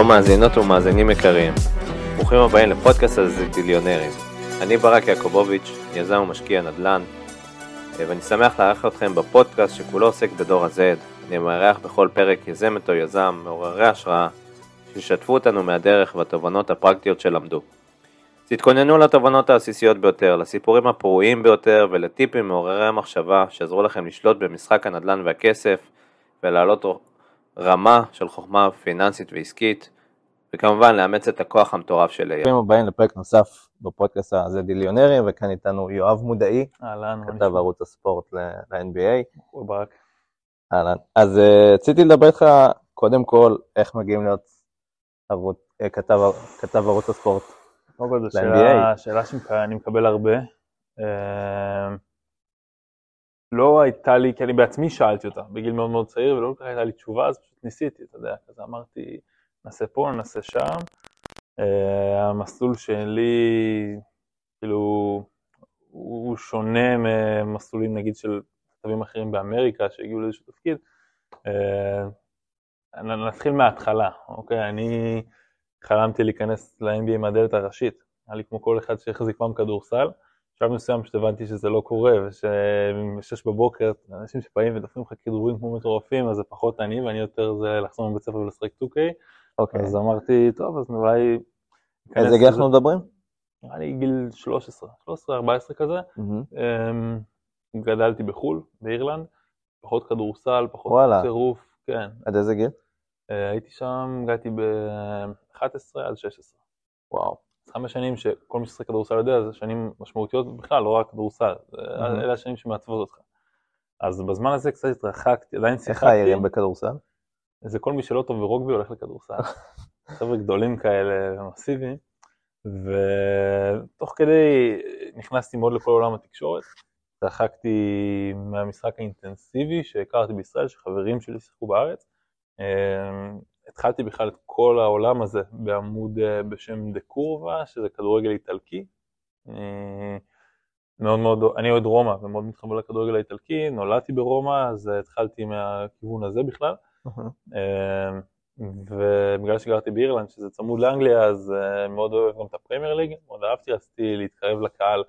שלום מאזינות ומאזינים יקרים, ברוכים הבאים לפודקאסט הזיטיליונרים. אני ברק יעקובוביץ', יזם ומשקיע נדל"ן, ואני שמח לארח אתכם בפודקאסט שכולו עוסק בדור ה-Z. אני מארח בכל פרק יזמת או יזם, מעוררי השראה, שישתפו אותנו מהדרך והתובנות הפרקטיות שלמדו. תתכוננו לתובנות העסיסיות ביותר, לסיפורים הפרועים ביותר ולטיפים מעוררי המחשבה שיעזרו לכם לשלוט במשחק הנדל"ן והכסף ולהעלות רמה של חוכמה פיננסית ועסקית וכמובן לאמץ את הכוח המטורף של AI. ברוכים הבאים לפרק נוסף בפודקאסט הזה דיליונרים וכאן איתנו יואב מודעי, אהלן, כתב ערוץ הספורט ל-NBA. ברק. אהלן. אז uh, רציתי לדבר איתך קודם כל איך מגיעים להיות ערוץ, uh, כתב, כתב ערוץ הספורט. קודם כל זו ל-NBA. שאלה, שאלה שאני מקבל הרבה. לא הייתה לי, כי אני בעצמי שאלתי אותה בגיל מאוד מאוד צעיר ולא כל כך הייתה לי תשובה, אז פשוט ניסיתי, אתה יודע, כזה אמרתי, נעשה פה, נעשה שם. אה, המסלול שלי, כאילו, הוא שונה ממסלולים נגיד של כתבים אחרים באמריקה שהגיעו לאיזשהו תפקיד. אה, נתחיל מההתחלה, אוקיי? אני חלמתי להיכנס ל-NBA מהדלת הראשית. היה לי כמו כל אחד שהחזיק פעם כדורסל. בשלב מסוים פשוט הבנתי שזה לא קורה, ושש בבוקר, אנשים שבאים ודופקים לך כדורים כמו מטורפים, אז זה פחות אני, ואני יותר זה לחזור מבית ספר ולשחק 2K. אוקיי. אז אמרתי, טוב, אז אולי... איזה גיל אנחנו מדברים? נראה לי גיל 13, 13-14 כזה. אמ, גדלתי בחו"ל, באירלנד, פחות כדורסל, פחות. טירוף, כן. עד איזה גיל? אה, הייתי שם, הגעתי ב-11 עד 16. וואו. חמש שנים שכל מי ששחק כדורסל יודע, זה שנים משמעותיות בכלל, לא רק כדורסל. מהמם. אלה השנים שמעצבות אותך. אז בזמן הזה קצת התרחקתי, עדיין איך שיחקתי. האיירים בכדורסל? זה כל מי שלא טוב ברוגבי הולך לכדורסל. חבר'ה גדולים כאלה, מסיביים. ותוך כדי נכנסתי מאוד לכל עולם התקשורת. התרחקתי מהמשחק האינטנסיבי שהכרתי בישראל, שחברים שלי שיחקו בארץ. התחלתי בכלל את כל העולם הזה בעמוד אה, בשם דה קורבה, שזה כדורגל איטלקי. אה, מאוד מאוד, אני אוהד רומא ומאוד מתחבר לכדורגל האיטלקי, נולדתי ברומא, אז התחלתי מהכיוון הזה בכלל. אה, ובגלל שגרתי באירלנד, שזה צמוד לאנגליה, אז מאוד אוהב גם את הפרמייר ליג, מאוד אהבתי, רציתי להתקרב לקהל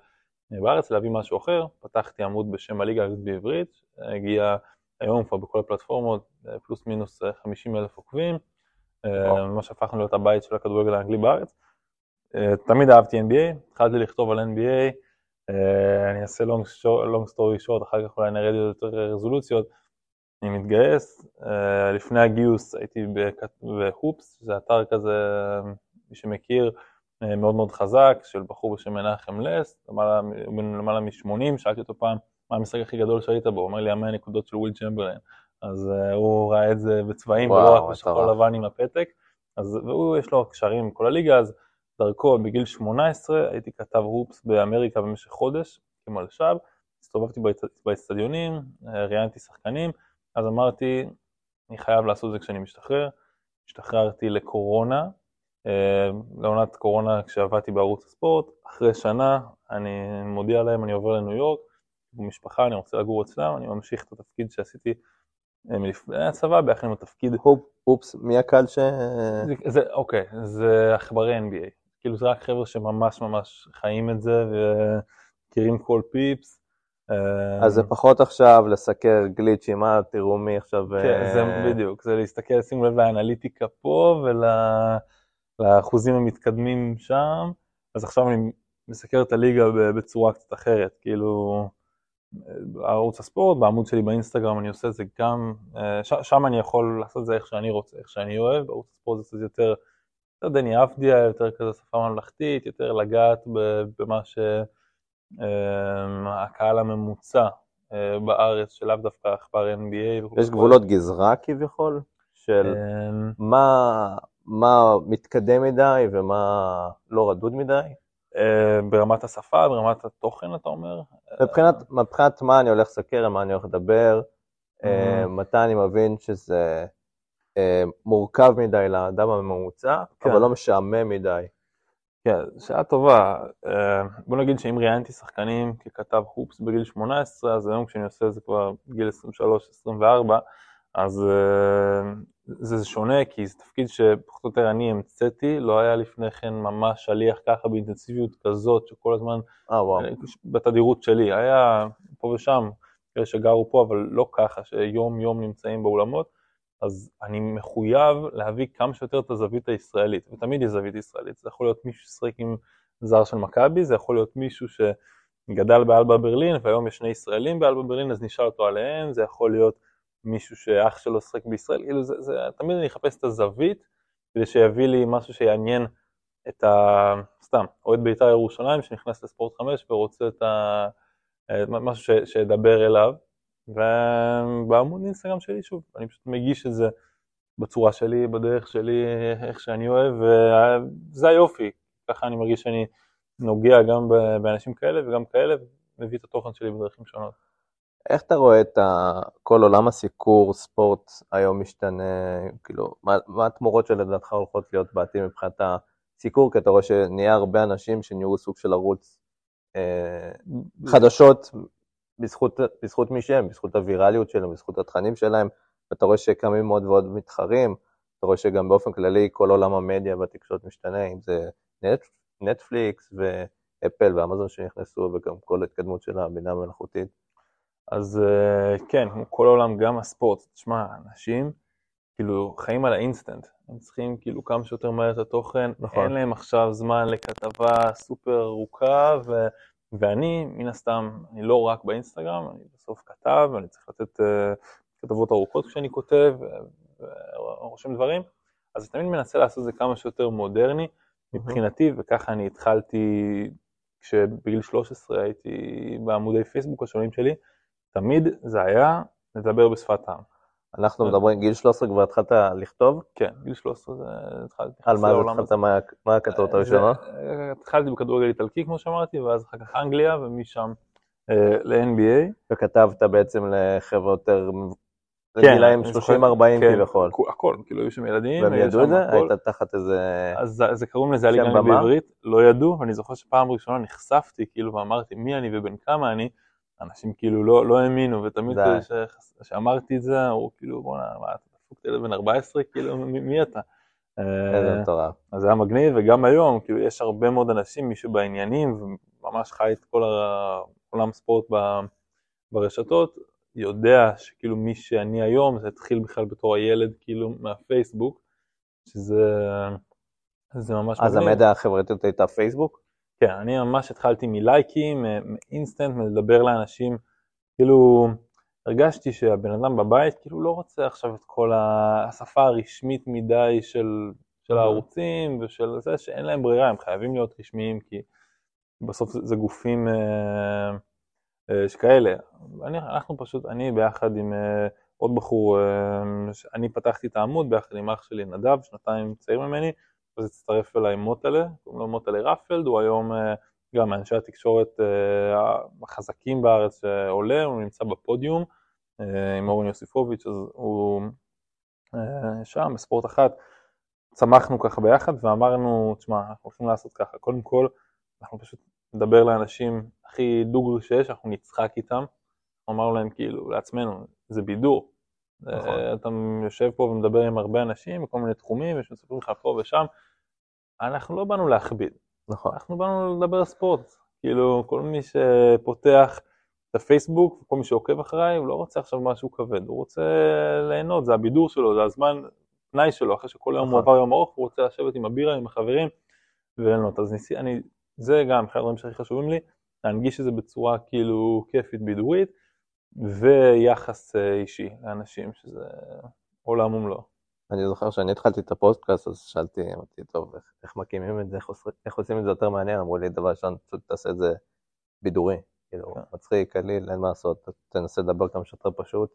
בארץ, להביא משהו אחר, פתחתי עמוד בשם הליגה בעברית, הגיע היום כבר בכל הפלטפורמות, פלוס מינוס אה, 50 אלף עוקבים, אה. ממש הפכנו להיות הבית של הכדורגל האנגלי בארץ. אה, תמיד אהבתי NBA, התחלתי לכתוב על NBA, אה, אני אעשה long story short, אחר כך אולי נרד יותר רזולוציות. אני מתגייס, לפני הגיוס הייתי בהופס, זה אתר כזה, מי שמכיר, מאוד מאוד חזק, של בחור בשם מנחם לס, למעלה, למעלה מ-80, שאלתי אותו פעם, מה המשחק הכי גדול שהיית בו? הוא אומר לי, המאה נקודות של וויל צ'מברליין. אז אה, הוא ראה את זה בצבעים, וואו, ולא רק. בשחור לבן עם הפתק. אז, והוא, יש לו קשרים עם כל הליגה, אז דרכו, בגיל 18, הייתי כתב הופס באמריקה במשך חודש, כמלש"ב, הסתובבתי באצ- באצטדיונים, אה, ראיינתי שחקנים, אז אמרתי, אני חייב לעשות את זה כשאני משתחרר. השתחררתי לקורונה, אה, לעונת קורונה כשעבדתי בערוץ הספורט. אחרי שנה אני מודיע להם, אני עובר לניו יורק, במשפחה, אני רוצה לגור אצלם, אני ממשיך את התפקיד שעשיתי הצבא, ביחד עם התפקיד אופס, מי הקהל ש... זה, אוקיי, זה עכברי NBA. כאילו זה רק חבר'ה שממש ממש חיים את זה ומכירים כל פיפס. אה, אז זה פחות עכשיו לסקר גליצ'ים, אה, תראו מי עכשיו... כן, זה אה, בדיוק, זה להסתכל, שימו לב לאנליטיקה פה ולאחוזים המתקדמים שם. אז עכשיו אני מסקר את הליגה בצורה קצת אחרת, כאילו ערוץ הספורט, בעמוד שלי באינסטגרם אני עושה את זה גם, אה, ש- שם אני יכול לעשות את זה איך שאני רוצה, איך שאני אוהב, בערוץ הספורט זה קצת יותר, יותר דני אבדיה, יותר כזה שפה ממלכתית, יותר לגעת במה שהקהל הממוצע אה, בארץ, שלאו דווקא עכבר NBA. יש גבולות גזרה כביכול? של אמ, מה, מה מתקדם מדי ומה לא רדוד מדי? אה, ברמת השפה, ברמת התוכן אתה אומר? מבחינת, מבחינת מה אני הולך לסקר, מה אני הולך לדבר, אה. מתי אני מבין שזה אה, מורכב מדי לאדם הממוצע, כן. אבל לא משעמם מדי. כן, שאלה טובה. אה, בוא נגיד שאם ראיינתי שחקנים ככתב הופס בגיל 18, אז היום כשאני עושה את זה כבר בגיל 23-24, אז אה, זה שונה, כי זה תפקיד שפחות או יותר אני המצאתי, לא היה לפני כן ממש שליח ככה באינטנסיביות כזאת, שכל הזמן, אה, וואו. בתדירות שלי, היה פה ושם, כאלה שגרו פה, אבל לא ככה, שיום יום נמצאים באולמות, אז אני מחויב להביא כמה שיותר את הזווית הישראלית, ותמיד יש זווית ישראלית, זה יכול להיות מישהו ששחק עם זר של מכבי, זה יכול להיות מישהו שגדל באלבה ברלין, והיום יש שני ישראלים באלבה ברלין, אז נשאל אותו עליהם, זה יכול להיות מישהו שאח שלו שחק בישראל, כאילו זה, זה, תמיד אני אחפש את הזווית, כדי שיביא לי משהו שיעניין את ה... סתם, אוהד בית"ר ירושלים שנכנס לספורט 5 ורוצה את ה... משהו ש... שידבר אליו, ובעמוד אינסטגרם שלי, שוב, אני פשוט מגיש את זה בצורה שלי, בדרך שלי, איך שאני אוהב, וזה היופי, ככה אני מרגיש שאני נוגע גם באנשים כאלה וגם כאלה, מביא את התוכן שלי בדרכים שונות. איך אתה רואה את. כל עולם הסיקור, ספורט היום משתנה, כאילו, מה, מה התמורות שלדעתך הולכות להיות בעתיד מבחינת הסיקור, כי אתה רואה שנהיה הרבה אנשים שנהיו סוג של ערוץ אה, חדשות בזכות, בזכות מי שהם, בזכות הווירליות שלהם, בזכות התכנים שלהם, ואתה רואה שקמים עוד ועוד מתחרים, אתה רואה שגם באופן כללי כל עולם המדיה והתקשורת משתנה, אם זה נט, נטפליקס ואפל ואמזון שנכנסו, וגם כל ההתקדמות של הבינה המלאכותית. אז אה, כן, כמו כל העולם, גם הספורט, תשמע, אנשים כאילו חיים על האינסטנט, הם צריכים כאילו כמה שיותר מהר את התוכן, נכון. אין להם עכשיו זמן לכתבה סופר ארוכה, ו... ואני, מן הסתם, אני לא רק באינסטגרם, אני בסוף כתב, ואני צריך לתת uh, כתבות ארוכות כשאני כותב, ורושם דברים, אז אני תמיד מנסה לעשות את זה כמה שיותר מודרני מבחינתי, וככה אני התחלתי, כשבגיל 13 הייתי בעמודי פייסבוק השונים שלי, תמיד זה היה לדבר בשפת העם. אנחנו מדברים, גיל 13 כבר התחלת לכתוב? כן, גיל 13 זה התחלתי. על מה התחלת, מה הכתבות אה, הראשונות? התחלתי בכדורגל איטלקי, כמו שאמרתי, ואז אחר כך אנגליה, ומשם אה, ל-NBA. וכתבת בעצם לחבר'ה יותר לגילאים 30-40 כן, כביכול. הכל, כאילו היו שם ילדים. והם ידעו את זה? היית תחת איזה... אז זה קוראים לזה הליגה בעברית, לא ידעו, ואני זוכר שפעם ראשונה נחשפתי, כאילו, ואמרתי מי אני ובן כמה אני, אנשים כאילו לא, לא האמינו, ותמיד כשאמרתי את זה, אמרו כאילו, בוא'נה, מה אתה דפוק ילד בן 14, כאילו, מי, מי אתה? איזה אה, מטורף. אז זה היה מגניב, וגם היום, כאילו, יש הרבה מאוד אנשים, מי שבעניינים, וממש חי את כל עולם הספורט ברשתות, יודע שכאילו מי שאני היום, זה התחיל בכלל בתור הילד, כאילו, מהפייסבוק, שזה זה ממש אז מגניב. אז המדיה החברתית הייתה פייסבוק? כן, אני ממש התחלתי מלייקים, מאינסטנט, מלדבר לאנשים, כאילו הרגשתי שהבן אדם בבית כאילו לא רוצה עכשיו את כל השפה הרשמית מדי של, של הערוצים ושל זה שאין להם ברירה, הם חייבים להיות רשמיים כי בסוף זה, זה גופים אה, אה, שכאלה. אני, אנחנו פשוט, אני ביחד עם אה, עוד בחור, אה, אני פתחתי את העמוד ביחד עם אח שלי נדב, שנתיים צעיר ממני, אז הצטרף אליי מוטלה, קוראים לו מוטלה רפלד, הוא היום אה, גם מאנשי התקשורת אה, החזקים בארץ שעולה, הוא נמצא בפודיום אה, עם אורן יוסיפוביץ', אז הוא שם בספורט אחת. צמחנו ככה ביחד ואמרנו, תשמע, אנחנו הולכים לעשות ככה, קודם כל, אנחנו פשוט נדבר לאנשים הכי דוגרי שיש, אנחנו נצחק איתם. אמרנו להם כאילו, לעצמנו, זה בידור, נכון. אתה יושב פה ומדבר עם הרבה אנשים בכל מיני תחומים, ושמספרים לך פה ושם. אנחנו לא באנו להכביד. נכון. אנחנו באנו לדבר ספורט. כאילו, כל מי שפותח את הפייסבוק, וכל מי שעוקב אחריי, הוא לא רוצה עכשיו משהו כבד, הוא רוצה ליהנות, זה הבידור שלו, זה הזמן פנאי שלו, אחרי שכל יום הוא נכון. עבר יום ארוך, הוא רוצה לשבת עם הבירה, עם החברים, וליהנות. אז ניסי, אני, זה גם אחד הדברים שהכי חשובים לי, להנגיש את זה בצורה כאילו כיפית, בידורית. ויחס אה, אישי לאנשים, שזה עולם ומלואו. אני זוכר שאני התחלתי את הפודקאסט, אז שאלתי, אמרתי, טוב, איך, איך מקימים את זה, איך, איך עושים את זה יותר מעניין? אמרו לי, דבר ראשון, פשוט תעשה את זה בידורי, כאילו, כן. מצחיק, קליל, אין מה לעשות, תנסה לדבר כמה שיותר פשוט,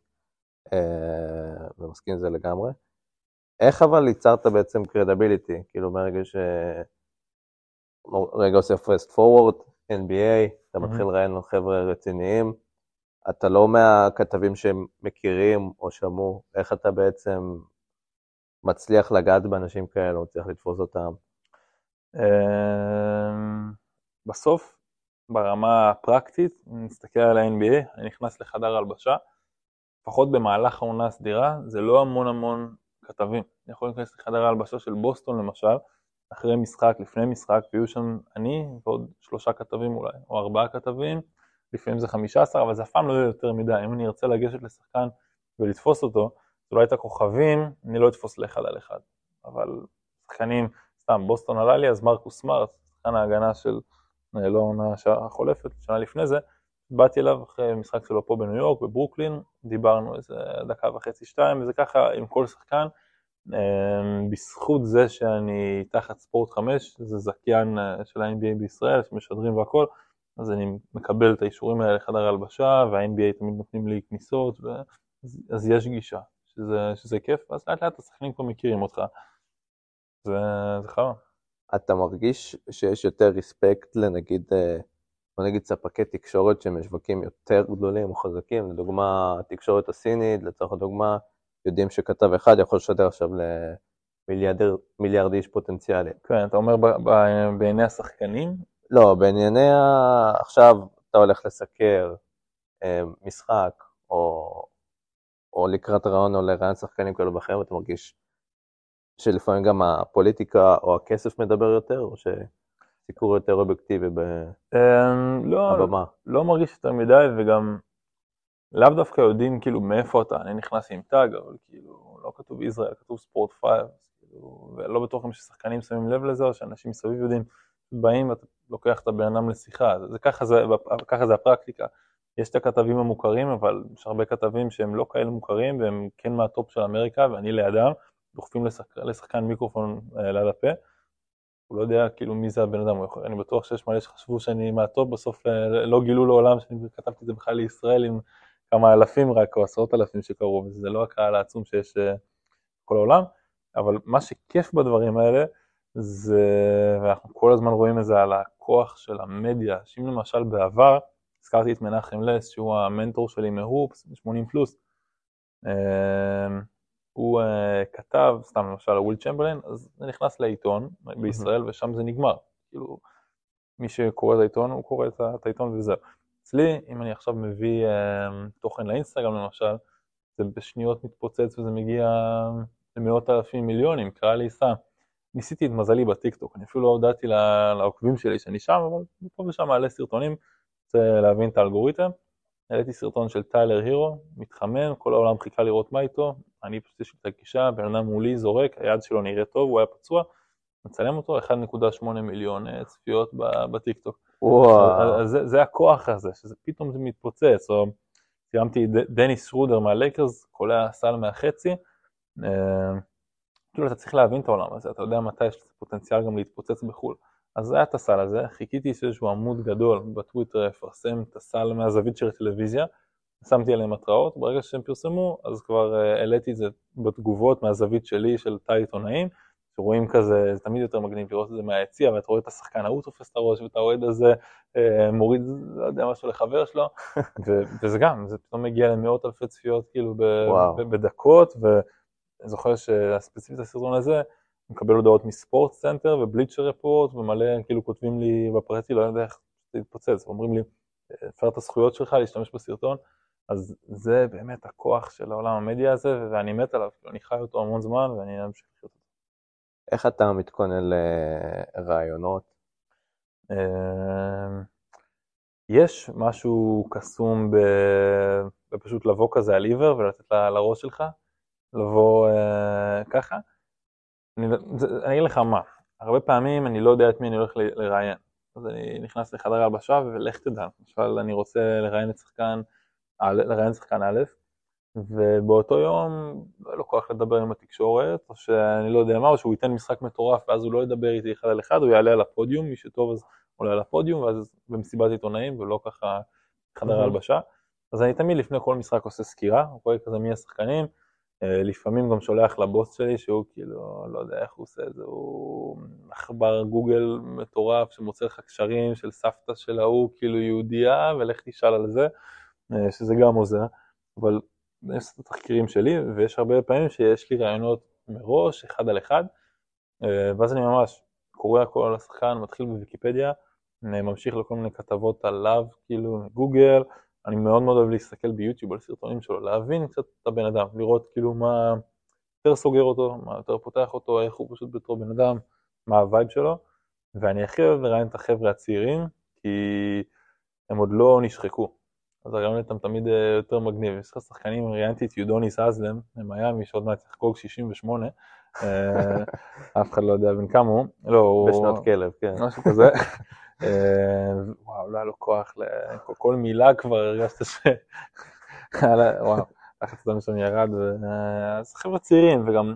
אה, ומסכים עם זה לגמרי. איך אבל ייצרת בעצם קרדיביליטי, כאילו מרגע ש... רגע עושה פרסט פורוורד, NBA, אתה מתחיל לראיין חבר'ה רציניים, אתה לא מהכתבים שהם מכירים או שמעו, איך אתה בעצם מצליח לגעת באנשים כאלה, מצליח לתפוס אותם? אמ, בסוף, ברמה הפרקטית, נסתכל על ה-NBA, אני נכנס לחדר הלבשה, לפחות במהלך העונה הסדירה, זה לא המון המון כתבים. אני יכול להיכנס לחדר ההלבשה של בוסטון למשל, אחרי משחק, לפני משחק, ויהיו שם אני ועוד שלושה כתבים אולי, או ארבעה כתבים, לפעמים זה חמישה עשר, אבל זה אף פעם לא יהיה יותר מדי. אם אני ארצה לגשת לשחקן ולתפוס אותו, זה לא הייתה כוכבים, אני לא אתפוס לאחד על אחד. אבל שחקנים, סתם, בוסטון עלה לי, אז מרקוס סמארט, שחקן ההגנה של, אה, לא העונה החולפת, שנה לפני זה, באתי אליו אחרי משחק שלו פה בניו יורק, בברוקלין, דיברנו איזה דקה וחצי, שתיים, וזה ככה עם כל שחקן. אמ, בזכות זה שאני תחת ספורט 5, זה זכיין אה, של ה-NBA בישראל, שמשדרים והכל, אז אני מקבל את האישורים האלה לחדר ההלבשה, וה-NBA תמיד נותנים לי כניסות, ו... אז, אז יש גישה, שזה, שזה כיף, ואז לאט לאט השחקנים כבר מכירים אותך. זה, זה חרא. אתה מרגיש שיש יותר ריספקט לנגיד, אה, בוא נגיד ספקי תקשורת שהם משווקים יותר גדולים או חזקים, לדוגמה התקשורת הסינית, לצורך הדוגמה, יודעים שכתב אחד יכול לשדר עכשיו למיליארד איש פוטנציאלי. כן, אתה אומר בעיני השחקנים? לא, בענייני ה... עכשיו אתה הולך לסקר אה, משחק, או, או לקראת רעיון או לרעיון שחקנים כאלה ואחרים, אתה מרגיש שלפעמים גם הפוליטיקה או הכסף מדבר יותר, או שסיקור יותר אובייקטיבי אמ, לא, בבמה? לא מרגיש יותר מדי, וגם לאו דווקא יודעים כאילו מאיפה אתה, אני נכנס עם tag, אבל כאילו לא כתוב ישראל, כתוב ספורט פייב, כאילו, ולא בטוח גם ששחקנים שמים לב לזה, או שאנשים מסביב יודעים, באים ואתה לוקח את הבן אדם לשיחה, זה, זה, ככה, זה, ככה זה הפרקטיקה. יש את הכתבים המוכרים, אבל יש הרבה כתבים שהם לא כאלה מוכרים, והם כן מה top של אמריקה, ואני לידם, דוחפים לשחק, לשחקן מיקרופון אה, ליד הפה. הוא לא יודע כאילו מי זה הבן אדם, אני בטוח שיש מלא שחשבו שאני מהטופ, בסוף אה, לא גילו לעולם שאני כתבתי את זה בכלל לישראל עם כמה אלפים רק, או עשרות אלפים שקרו, וזה לא הקהל העצום שיש בכל אה, העולם, אבל מה שכיף בדברים האלה, זה, ואנחנו כל הזמן רואים את זה על הכוח של המדיה, שאם למשל בעבר, הזכרתי את מנחם לס, שהוא המנטור שלי מהופס, 80 פלוס, אה, הוא כתב, סתם למשל וויל צ'מברלין, אז זה נכנס לעיתון בישראל ושם זה נגמר. כאילו, מי שקורא את העיתון, הוא קורא את העיתון וזהו. אצלי, אם אני עכשיו מביא uh, תוכן לאינסטגרם למשל, זה בשניות מתפוצץ וזה מגיע למאות אלפים מיליונים, קרא לי סתם. ניסיתי את מזלי בטיקטוק, אני אפילו לא הודעתי לעוקבים שלי שאני שם, אבל פה ושם מעלה סרטונים, רוצה להבין את האלגוריתם. העליתי סרטון של טיילר הירו, מתחמם, כל העולם חיכה לראות מה איתו, אני פשוט יש לי את הגישה, בן אדם מולי זורק, היד שלו נראה טוב, הוא היה פצוע, מצלם אותו, 1.8 מיליון אה, צפיות בטיקטוק. וואו. אז זה, זה הכוח הזה, שזה פתאום זה מתפוצץ, או צילמתי דניס שרודר מהלייקרס, קולע סל מהחצי, אה, כאילו אתה צריך להבין את העולם הזה, אתה יודע מתי יש פוטנציאל גם להתפוצץ בחו"ל. אז זה היה את הסל הזה, חיכיתי שאיזשהו עמוד גדול בטוויטר יפרסם את הסל מהזווית של הטלוויזיה, שמתי עליהם התראות, ברגע שהם פרסמו, אז כבר uh, העליתי את זה בתגובות מהזווית שלי של תא עיתונאים, שרואים כזה, זה תמיד יותר מגניב לראות את זה מהיציע, ואתה רואה את השחקן ההוא תופס את הראש, ואת האוהד הזה uh, מוריד, לא יודע, משהו לחבר שלו, ו- וזה גם, זה פתאום מגיע למאות אלפי צפיות כאילו ב- בדקות, ואני זוכר שהספציפית הסרטון הזה, מקבל הודעות מ SportsCenter ו Bleacher Report, ומלא כאילו כותבים לי בפרטי, לא יודע איך זה יתפוצץ, אומרים לי, הפר את הזכויות שלך להשתמש בסרטון, אז זה באמת הכוח של העולם המדיה הזה, ואני מת עליו, אני חי אותו המון זמן ואני אמשיך לחיות אותו. איך אתה מתכונן לראיונות? אמ, יש משהו קסום בפשוט לבוא כזה על עיוור ולתת לראש שלך, לבוא אה, ככה. אני, אני אגיד לך מה, הרבה פעמים אני לא יודע את מי אני הולך לראיין. אז אני נכנס לחדר ההלבשה ולך תדע, למשל אני רוצה לראיין את שחקן, לראיין שחקן א', ובאותו יום לא יהיה לו כוח לדבר עם התקשורת, או שאני לא יודע מה, או שהוא ייתן משחק מטורף ואז הוא לא ידבר איתי אחד על אחד, הוא יעלה על הפודיום, מי שטוב אז עולה על הפודיום, ואז במסיבת עיתונאים ולא ככה חדר ההלבשה. אז אני תמיד לפני כל משחק עושה סקירה, רואה כזה מי השחקנים, לפעמים גם שולח לבוס שלי שהוא כאילו, לא יודע איך הוא עושה את זה, הוא עכבר גוגל מטורף שמוצא לך קשרים של סבתא של ההוא, כאילו יהודייה, ולך תשאל על זה, אה, שזה גם עוזר, אבל יש את התחקירים שלי, ויש הרבה פעמים שיש לי רעיונות מראש, אחד על אחד, אה, ואז אני ממש קורא הכל על השחקן, מתחיל בוויקיפדיה, ממשיך לכל מיני כתבות עליו, כאילו גוגל, אני מאוד מאוד אוהב להסתכל ביוטיוב על סרטונים שלו, להבין קצת את הבן אדם, לראות כאילו מה, יותר סוגר אותו, מה יותר פותח אותו, איך הוא פשוט בתור בן אדם, מה ה vibe שלו, ואני הכי אוהב לראיין את החבר'ה הצעירים, כי הם עוד לא נשחקו. אז הראיון איתם תמיד אה, יותר מגניב. יש לך שחקנים, ראיינתי את יודוניס האסלם ממיאמי, שעוד מעט צריך לחגוג 68, אה, אף אחד לא יודע בן כמה הוא. לא, הוא... בשנות כלב, כן. משהו כזה. אה, וואו, לא היה לו כוח, כל, מילה כבר הרגשת ש... וואו, לחץ הדם שם ירד, ו... אז חבר'ה צעירים, וגם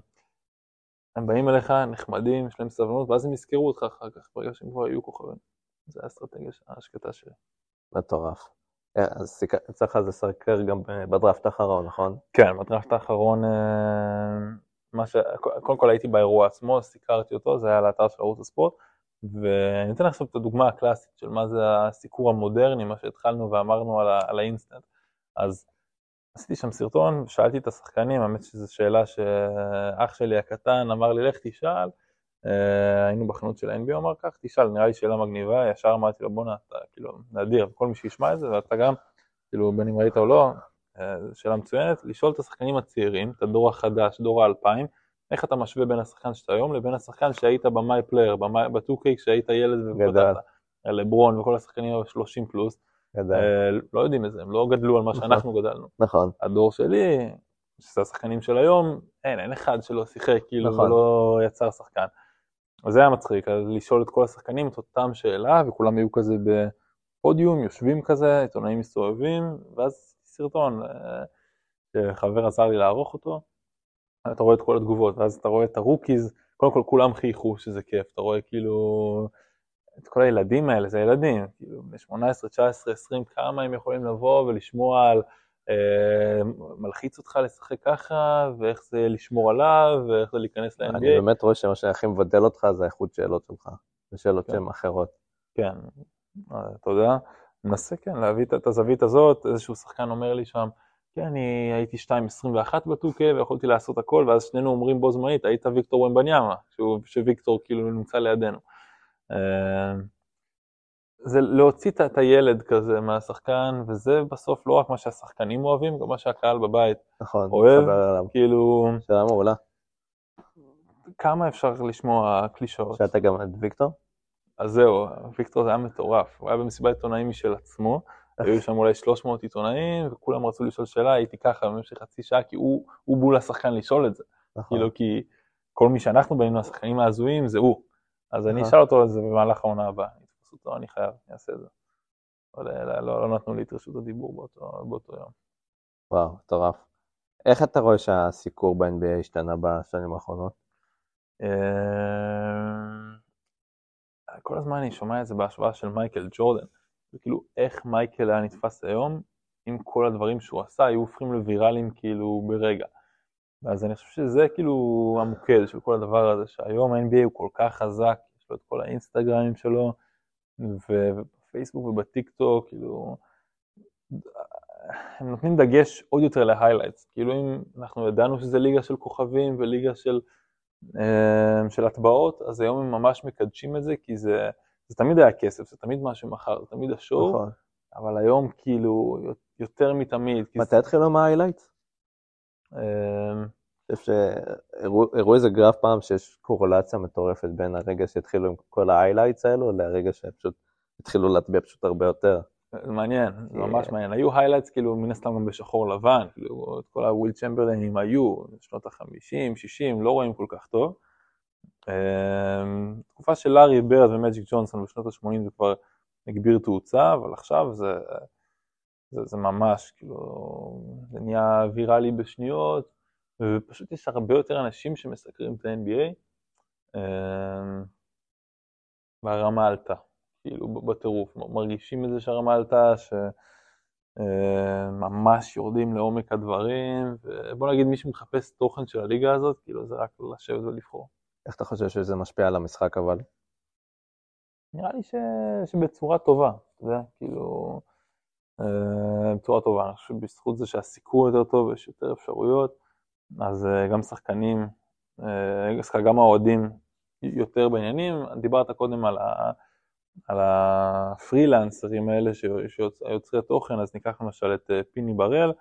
הם באים אליך נחמדים, יש להם סבלנות, ואז הם יזכרו אותך אחר כך, ברגע שהם כבר יהיו כוכבים. זה האסטרטגיה השקטה שלי. מטורף. אה, אז יצא לך לסקר גם בדראפט האחרון, נכון? כן, בדראפט האחרון, אה, מה ש... קודם כל הייתי באירוע עצמו, סיקרתי אותו, זה היה על האתר של ערוץ הספורט, ואני אתן עכשיו את הדוגמה הקלאסית של מה זה הסיקור המודרני, מה שהתחלנו ואמרנו על, ה... על האינסטנט. אז עשיתי שם סרטון, שאלתי את השחקנים, האמת שזו שאלה שאח שלי הקטן אמר לי, לך תשאל, אה, היינו בחנות של ה-NBA, אמר כך, תשאל, נראה לי שאלה מגניבה, ישר אמרתי לו, בואנה, אתה כאילו, נדיר, כל מי שישמע את זה, ואתה גם, כאילו, בין אם ראית או לא, אה, שאלה מצוינת, לשאול את השחקנים הצעירים, את הדור החדש, דור האלפיים, איך אתה משווה בין השחקן שאתה היום לבין השחקן שהיית ב MyPlayer, ב-2K כשהיית ילד ופתחת, לברון וכל השחקנים ה-30 פלוס, אה, לא יודעים את זה, הם לא גדלו על מה נכון. שאנחנו גדלנו. נכון. הדור שלי, שזה השחקנים של היום, אין, אין אחד שלא שיחק, כאילו, נכון. ולא יצר שחקן. אז זה היה מצחיק, אז לשאול את כל השחקנים את אותם שאלה, וכולם היו כזה בפודיום, יושבים כזה, עיתונאים מסתובבים, ואז סרטון, אה, שחבר עזר לי לערוך אותו, אתה רואה את כל התגובות, ואז אתה רואה את הרוקיז, קודם כל כולם חייכו שזה כיף, אתה רואה כאילו את כל הילדים האלה, זה ילדים, כאילו בני 18, 19, 20, כמה הם יכולים לבוא ולשמוע על אה, מלחיץ אותך לשחק ככה, ואיך זה לשמור עליו, ואיך זה להיכנס ל-NBA. אני באמת רואה שמה שהכי מבדל אותך זה האיכות שאלות שלך, זה שאלות כן. שהן אחרות. כן, אה, תודה. מנסה כן להביא את הזווית הזאת, איזשהו שחקן אומר לי שם, כן, אני הייתי 2.21 בטוקה ויכולתי לעשות הכל, ואז שנינו אומרים בו זמנית, היית ויקטור ומבניאמה, שוויקטור כאילו נמצא לידינו. אה, זה להוציא את- הילד כזה מהשחקן, וזה בסוף לא רק מה שהשחקנים אוהבים, גם מה שהקהל בבית נכון. אוהב. כאילו, שאלה מעולה. כמה אפשר לשמוע קלישאות? שאלת גם את ויקטור? אז זהו, ויקטור זה היה מטורף, הוא היה במסיבת עיתונאים משל עצמו, היו שם אולי 300 עיתונאים, וכולם רצו לשאול שאלה, הייתי ככה במשך חצי שעה, כי הוא, הוא בול השחקן לשאול את זה, נכון. כאילו כי כל מי שאנחנו בנינו, השחקנים ההזויים, זה הוא. אז אני נכון. אשאל אותו על זה במהלך העונה הבאה, אתפוס אותו, אני חייב, אני אעשה את זה. אבל לא, לא, לא נתנו לי את רשות הדיבור באותו, באותו יום. וואו, מטורף. איך אתה רואה שהסיקור ב-NBA השתנה בשנים האחרונות? אה, כל הזמן אני שומע את זה בהשוואה של מייקל ג'ורדן. וכאילו, איך מייקל היה נתפס היום, אם כל הדברים שהוא עשה היו הופכים לוויראליים כאילו ברגע. אז אני חושב שזה כאילו המוקד של כל הדבר הזה, שהיום ה-NBA הוא כל כך חזק, יש לו את כל האינסטגרמים שלו, ובפייסבוק ובטיק טוק, כאילו, הם נותנים דגש עוד יותר ל highlights. כאילו אם אנחנו ידענו שזה ליגה של כוכבים וליגה של, אה, של הטבעות, אז היום הם ממש מקדשים את זה, כי זה, זה תמיד היה כסף, זה תמיד מה שמכר, זה תמיד ה show, נכון. אבל היום כאילו יותר מתמיד. מתי התחילו עם? אה, אני חושב שהראו איזה גרף פעם שיש קורולציה מטורפת בין הרגע שהתחילו עם כל ה highlights האלו לרגע שפשוט התחילו להטביע פשוט הרבה יותר. זה מעניין, זה ממש מעניין. היו highlights כאילו מן הסתם גם בשחור לבן, כאילו כל הוויל צ'מברליינים היו, שנות ה-50, 60, לא רואים כל כך טוב. אמ, תקופה של לארי ברד ומג'יק ג'ונסון בשנות ה-80 זה כבר הגביר תאוצה, אבל עכשיו זה, זה, זה ממש, כאילו, זה נהיה ויראלי בשניות, ופשוט יש הרבה יותר אנשים שמסקרים את ה-NBA, אמ, והרמה עלתה. כאילו בטירוף, מרגישים את זה שהרמה עלתה, שממש יורדים לעומק הדברים, ובוא נגיד מי שמחפש תוכן של הליגה הזאת, כאילו זה רק לשבת ולבחור. איך אתה חושב שזה משפיע על המשחק אבל? נראה לי ש... שבצורה טובה, אתה יודע, כאילו, אה, בצורה טובה, אני חושב שבזכות זה שהסיקור יותר טוב, יש יותר אפשרויות, אז אה, גם שחקנים, אה, גם האוהדים יותר בעניינים, דיברת קודם על ה... על הפרילנסרים האלה, שיוצרי תוכן, אז ניקח למשל את אה, פיני בראל,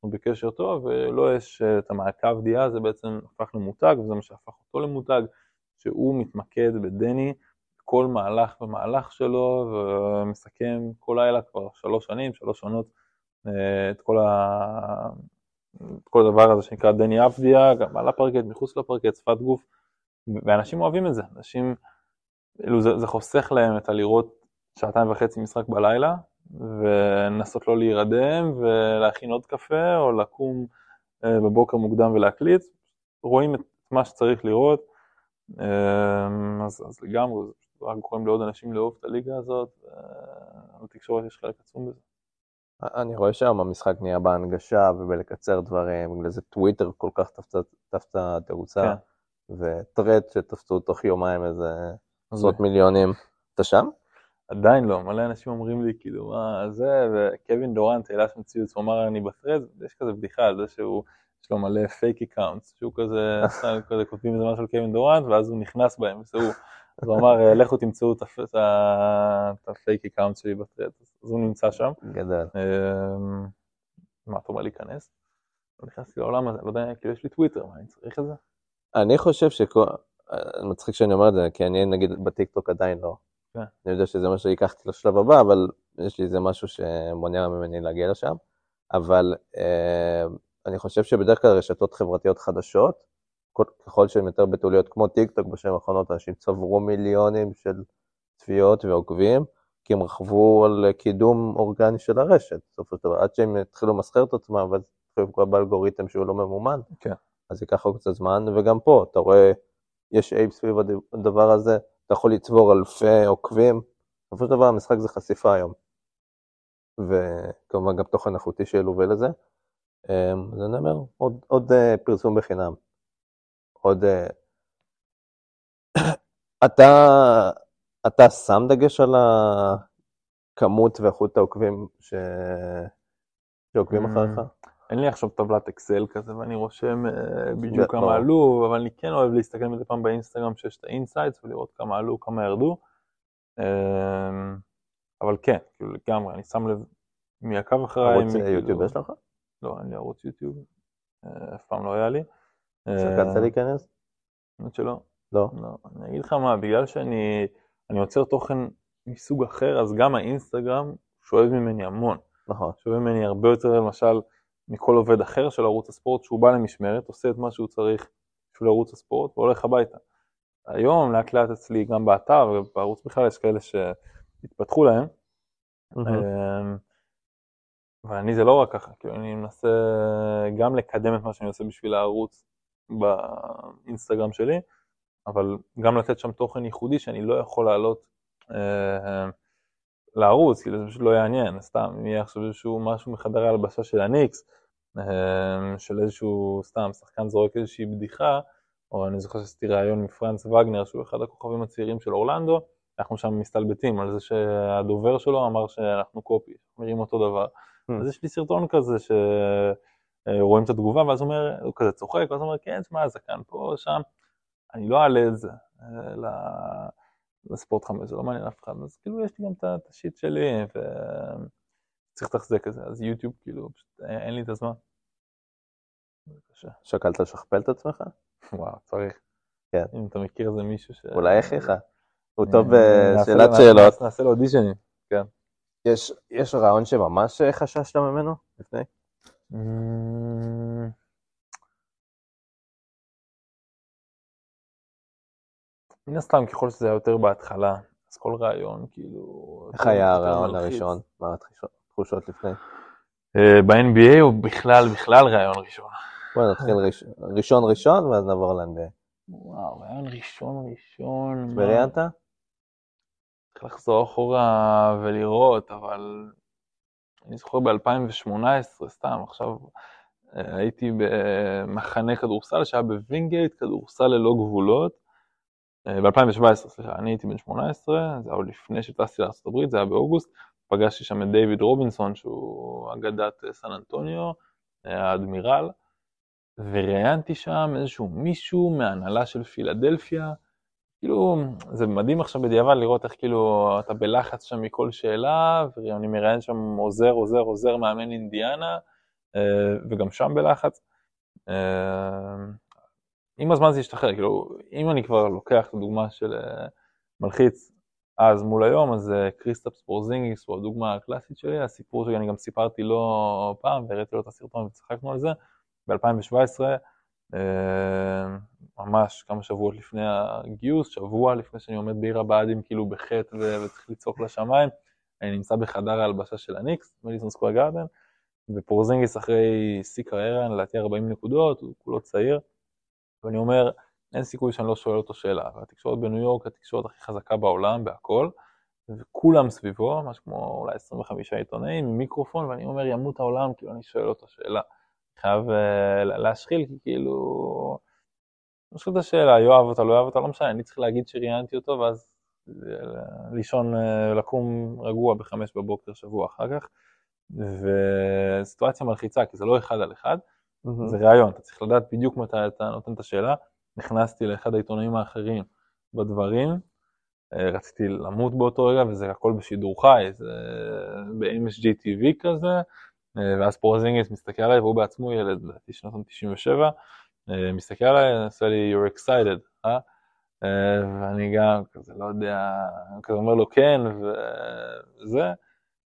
אנחנו בקשר טוב, ולא יש אה, את המעקב דעה, זה בעצם הפך למותג, וזה מה שהפך אותו למותג, שהוא מתמקד בדני, כל מהלך ומהלך שלו, ומסכם כל לילה כבר שלוש שנים, שלוש עונות, אה, את כל, ה... את כל הדבר הזה שנקרא דני אבדיה, גם על הפרקט, מחוץ לפרקט, שפת גוף, ואנשים אוהבים את זה, אנשים, כאילו זה, זה חוסך להם את הלראות שעתיים וחצי משחק בלילה, ולנסות לא להירדם ולהכין עוד קפה, או לקום אה, בבוקר מוקדם ולהקליט, רואים את מה שצריך לראות, אה, אז, אז לגמרי, זה רק גורם לעוד אנשים לאהוב את הליגה הזאת, בתקשורת יש חלק עצום בזה. אני רואה שהיום המשחק נהיה בהנגשה ובלקצר דברים, בגלל זה טוויטר כל כך תפסה תאוצה, כן. וטרד שתפסו תוך יומיים איזה עשרות מיליונים. אתה שם? עדיין לא, מלא אנשים אומרים לי, כאילו, מה זה, וקווין דורנט העלה שם ציוץ, הוא אמר, אני בטרד, יש כזה בדיחה על זה שהוא, יש לו מלא fake accounts, שהוא כזה, כזה כותבים איזה משהו על קווין דורנט, ואז הוא נכנס בהם, וזה הוא. אז הוא אמר, לכו תמצאו את ה fake account שלי ב Threads, אז הוא נמצא שם. גדל. אמ, מה, אתה אומר להיכנס? לא נכנסתי לעולם הזה, לא יודע, כאילו יש לי טוויטר, מה, אני צריך את זה? אני חושב שכל, מצחיק שאני אומר את זה, כי אני נגיד בטיקטוק עדיין לא. כן. אני יודע שזה מה שיקח אותי לשלב הבא, אבל יש לי איזה משהו שמונע ממני להגיע לשם. אבל אה, אני חושב שבדרך כלל רשתות חברתיות חדשות, ככל שהן יותר בתוליות כמו טיק טוק בשנים האחרונות, אנשים צברו מיליונים של צפיות ועוקבים, כי הם רכבו על קידום אורגני של הרשת, בסופו של דבר, עד שהם התחילו למסחר את עצמם, ואז התחילו לפגוע באלגוריתם שהוא לא ממומן, כן. אז ייקח עוד קצת זמן, וגם פה, אתה רואה, יש אייפ סביב הדבר הזה, אתה יכול לצבור אלפי עוקבים, בסופו של דבר המשחק זה חשיפה היום. וכמובן גם תוכן איכותי שילווה לזה. אמ, אז אני אומר, עוד, עוד אה, פרסום בחינם. עוד... אה, אתה, אתה שם דגש על הכמות ואיכות העוקבים ש... שעוקבים אמ, אחריך? אין לי עכשיו טבלת אקסל כזה ואני רושם אה, בדיוק כמה עלו, אבל אני כן אוהב להסתכל מדי פעם באינסטגרם שיש את ה insights ולראות כמה עלו, כמה ירדו. אמ, אבל כן, כאילו לגמרי, אני שם לב מי עקב אחריי. ערוץ יוטיוב יש לך? לא, אין לי ערוץ יוטיוב, אה, אף פעם לא היה לי. שקלת אה, להיכנס? האמת שלא. לא? לא. אני אגיד לך מה, בגלל שאני יוצר תוכן מסוג אחר, אז גם האינסטגרם שואב ממני המון. נכון. שואב ממני הרבה יותר, למשל, מכל עובד אחר של ערוץ הספורט, שהוא בא למשמרת, עושה את מה שהוא צריך בשביל ערוץ הספורט והולך הביתה. היום לאט לאט אצלי גם באתר ובערוץ בכלל יש כאלה שהתפתחו להם. אמ, ואני זה לא רק ככה, כאילו אני מנסה גם לקדם את מה שאני עושה בשביל הערוץ באינסטגרם שלי, אבל גם לתת שם תוכן ייחודי שאני לא יכול לעלות אה, לערוץ, כאילו זה פשוט לא יעניין, סתם, אם יהיה עכשיו איזשהו משהו מחדרי הלבשה של הניקס, של איזשהו, סתם, שחקן זורק איזושהי בדיחה, או אני זוכר שעשיתי ראיון עם פרנץ וגנר, שהוא אחד הכוכבים הצעירים של אורלנדו, אנחנו שם מסתלבטים על זה שהדובר שלו אמר שאנחנו קופי, נראים אותו דבר. Hmm. אז יש לי סרטון כזה שרואים את התגובה, ואז אומר, הוא כזה צוחק, ואז הוא אומר, כן, תשמע, זקן פה, שם, אני לא אעלה את זה אה, לספורט חמש, זה לא מעניין אף אחד, אז כאילו יש לי גם את השיט שלי, ו... צריך לתחזק את זה, אז יוטיוב כאילו, פשוט אין לי את הזמן. שקלת לשכפל את עצמך? וואו, צריך. כן. אם אתה מכיר איזה מישהו ש... אולי אחיך. הוא טוב בשאלת שאלות. נעשה לו אודישנים, כן. יש רעיון שממש חששת ממנו לפני? מן הסתם, ככל שזה היה יותר בהתחלה, אז כל רעיון, כאילו... איך היה הרעיון הראשון? מה התחושות לפני? אה, ב-NBA או בכלל, בכלל רעיון ראשון? בוא נתחיל ראשון ראשון ואז נעבור ל-NBA. וואו, רעיון ראשון ראשון. וראיינת? צריך לחזור אחורה ולראות, אבל אני זוכר ב-2018, סתם, עכשיו אה, הייתי במחנה כדורסל שהיה בווינגייט, כדורסל ללא גבולות. אה, ב-2017, סליחה, אני הייתי בן 18, זה היה עוד לפני שטסתי לארה"ב, זה היה באוגוסט, פגשתי שם את דיוויד רובינסון, שהוא אגדת אה, סן אנטוניו, האדמירל, וראיינתי שם איזשהו מישהו מהנהלה של פילדלפיה, כאילו, זה מדהים עכשיו בדיעבד לראות איך כאילו אתה בלחץ שם מכל שאלה, ואני מראיין שם עוזר, עוזר, עוזר מאמן אינדיאנה, אה, וגם שם בלחץ. אה, עם הזמן זה ישתחרר, כאילו, אם אני כבר לוקח את הדוגמה של אה, מלחיץ אז מול היום, אז קריסטפס פורזינגיס הוא הדוגמה הקלאסית שלי, הסיפור שאני גם סיפרתי לו פעם, והראיתי לו את הסרטון וצחקנו על זה, ב-2017, אה, ממש כמה שבועות לפני הגיוס, שבוע לפני שאני עומד בעיר הבה"דים כאילו בחי"ת וצריך לצעוק לשמיים, אני נמצא בחדר ההלבשה של הניקס, מדיסון סקוור גארדן, ופורזינגיס אחרי שיא קריירה, לדעתי 40 נקודות, הוא כולו צעיר, ואני אומר, אין סיכוי שאני לא שואל אותו שאלה. והתקשורת בניו יורק התקשורת הכי חזקה בעולם, בהכל, וכולם סביבו, משהו כמו אולי 25 עיתונאים עם מיקרופון, ואני אומר, ימות העולם, כאילו אני שואל אותו שאלה. חייב uh, להשחיל, כי כאילו... אני שואל את השאלה, יאהב אותה, לא יאהב אותה, לא משנה, אני צריך להגיד שראיינתי אותו, ואז לישון, uh, לקום רגוע בחמש בבוקר שבוע אחר כך, וסיטואציה מלחיצה, כי זה לא אחד על אחד, מהמם. זה ראיון, אתה צריך לדעת בדיוק מתי אתה נותן את השאלה. נכנסתי לאחד העיתונאים האחרים בדברים, אה, רציתי למות באותו רגע, וזה הכל בשידור חי, זה ב-MSG TV כזה, אה, ואז פרוזינגיס מסתכל עליי, והוא בעצמו ילד, לדעתי שנות ה-97, מסתכל עליי, עושה לי, you're excited, אה? אה, ואני גם כזה, לא יודע, כזה אומר לו כן, וזה,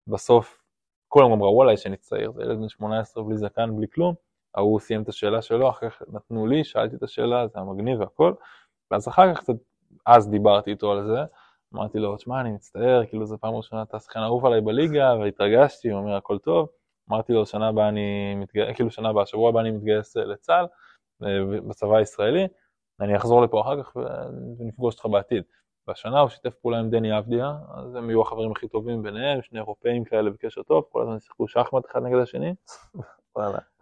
בסוף כולם ראו עליי שאני צעיר, זה ילד בן 18 בלי זקן, בלי כלום, ההוא סיים את השאלה שלו, אחר כך נתנו לי, שאלתי את השאלה, זה היה מגניב והכל, ואז אחר כך קצת, אז דיברתי איתו על זה, אמרתי לו, תשמע, אני מצטער, כאילו זו פעם ראשונה אתה שחקן אהוב עליי בליגה, והתרגשתי, הוא אומר, הכל טוב, אמרתי לו, שנה הבאה אני מתגייס, כאילו שנה הבאה, שבוע הבא אני מתגייס אה, לצה"ל, אה, בצבא הישראלי, אני אחזור לפה אחר כך ונפגוש אותך בעתיד. והשנה הוא שיתף פעולה עם דני אבדיה, אז הם יהיו החברים הכי טובים ביניהם, שני אירופאים כאלה בקשר טוב, כל הזמן שיחקו שחמט אחד נגד השני.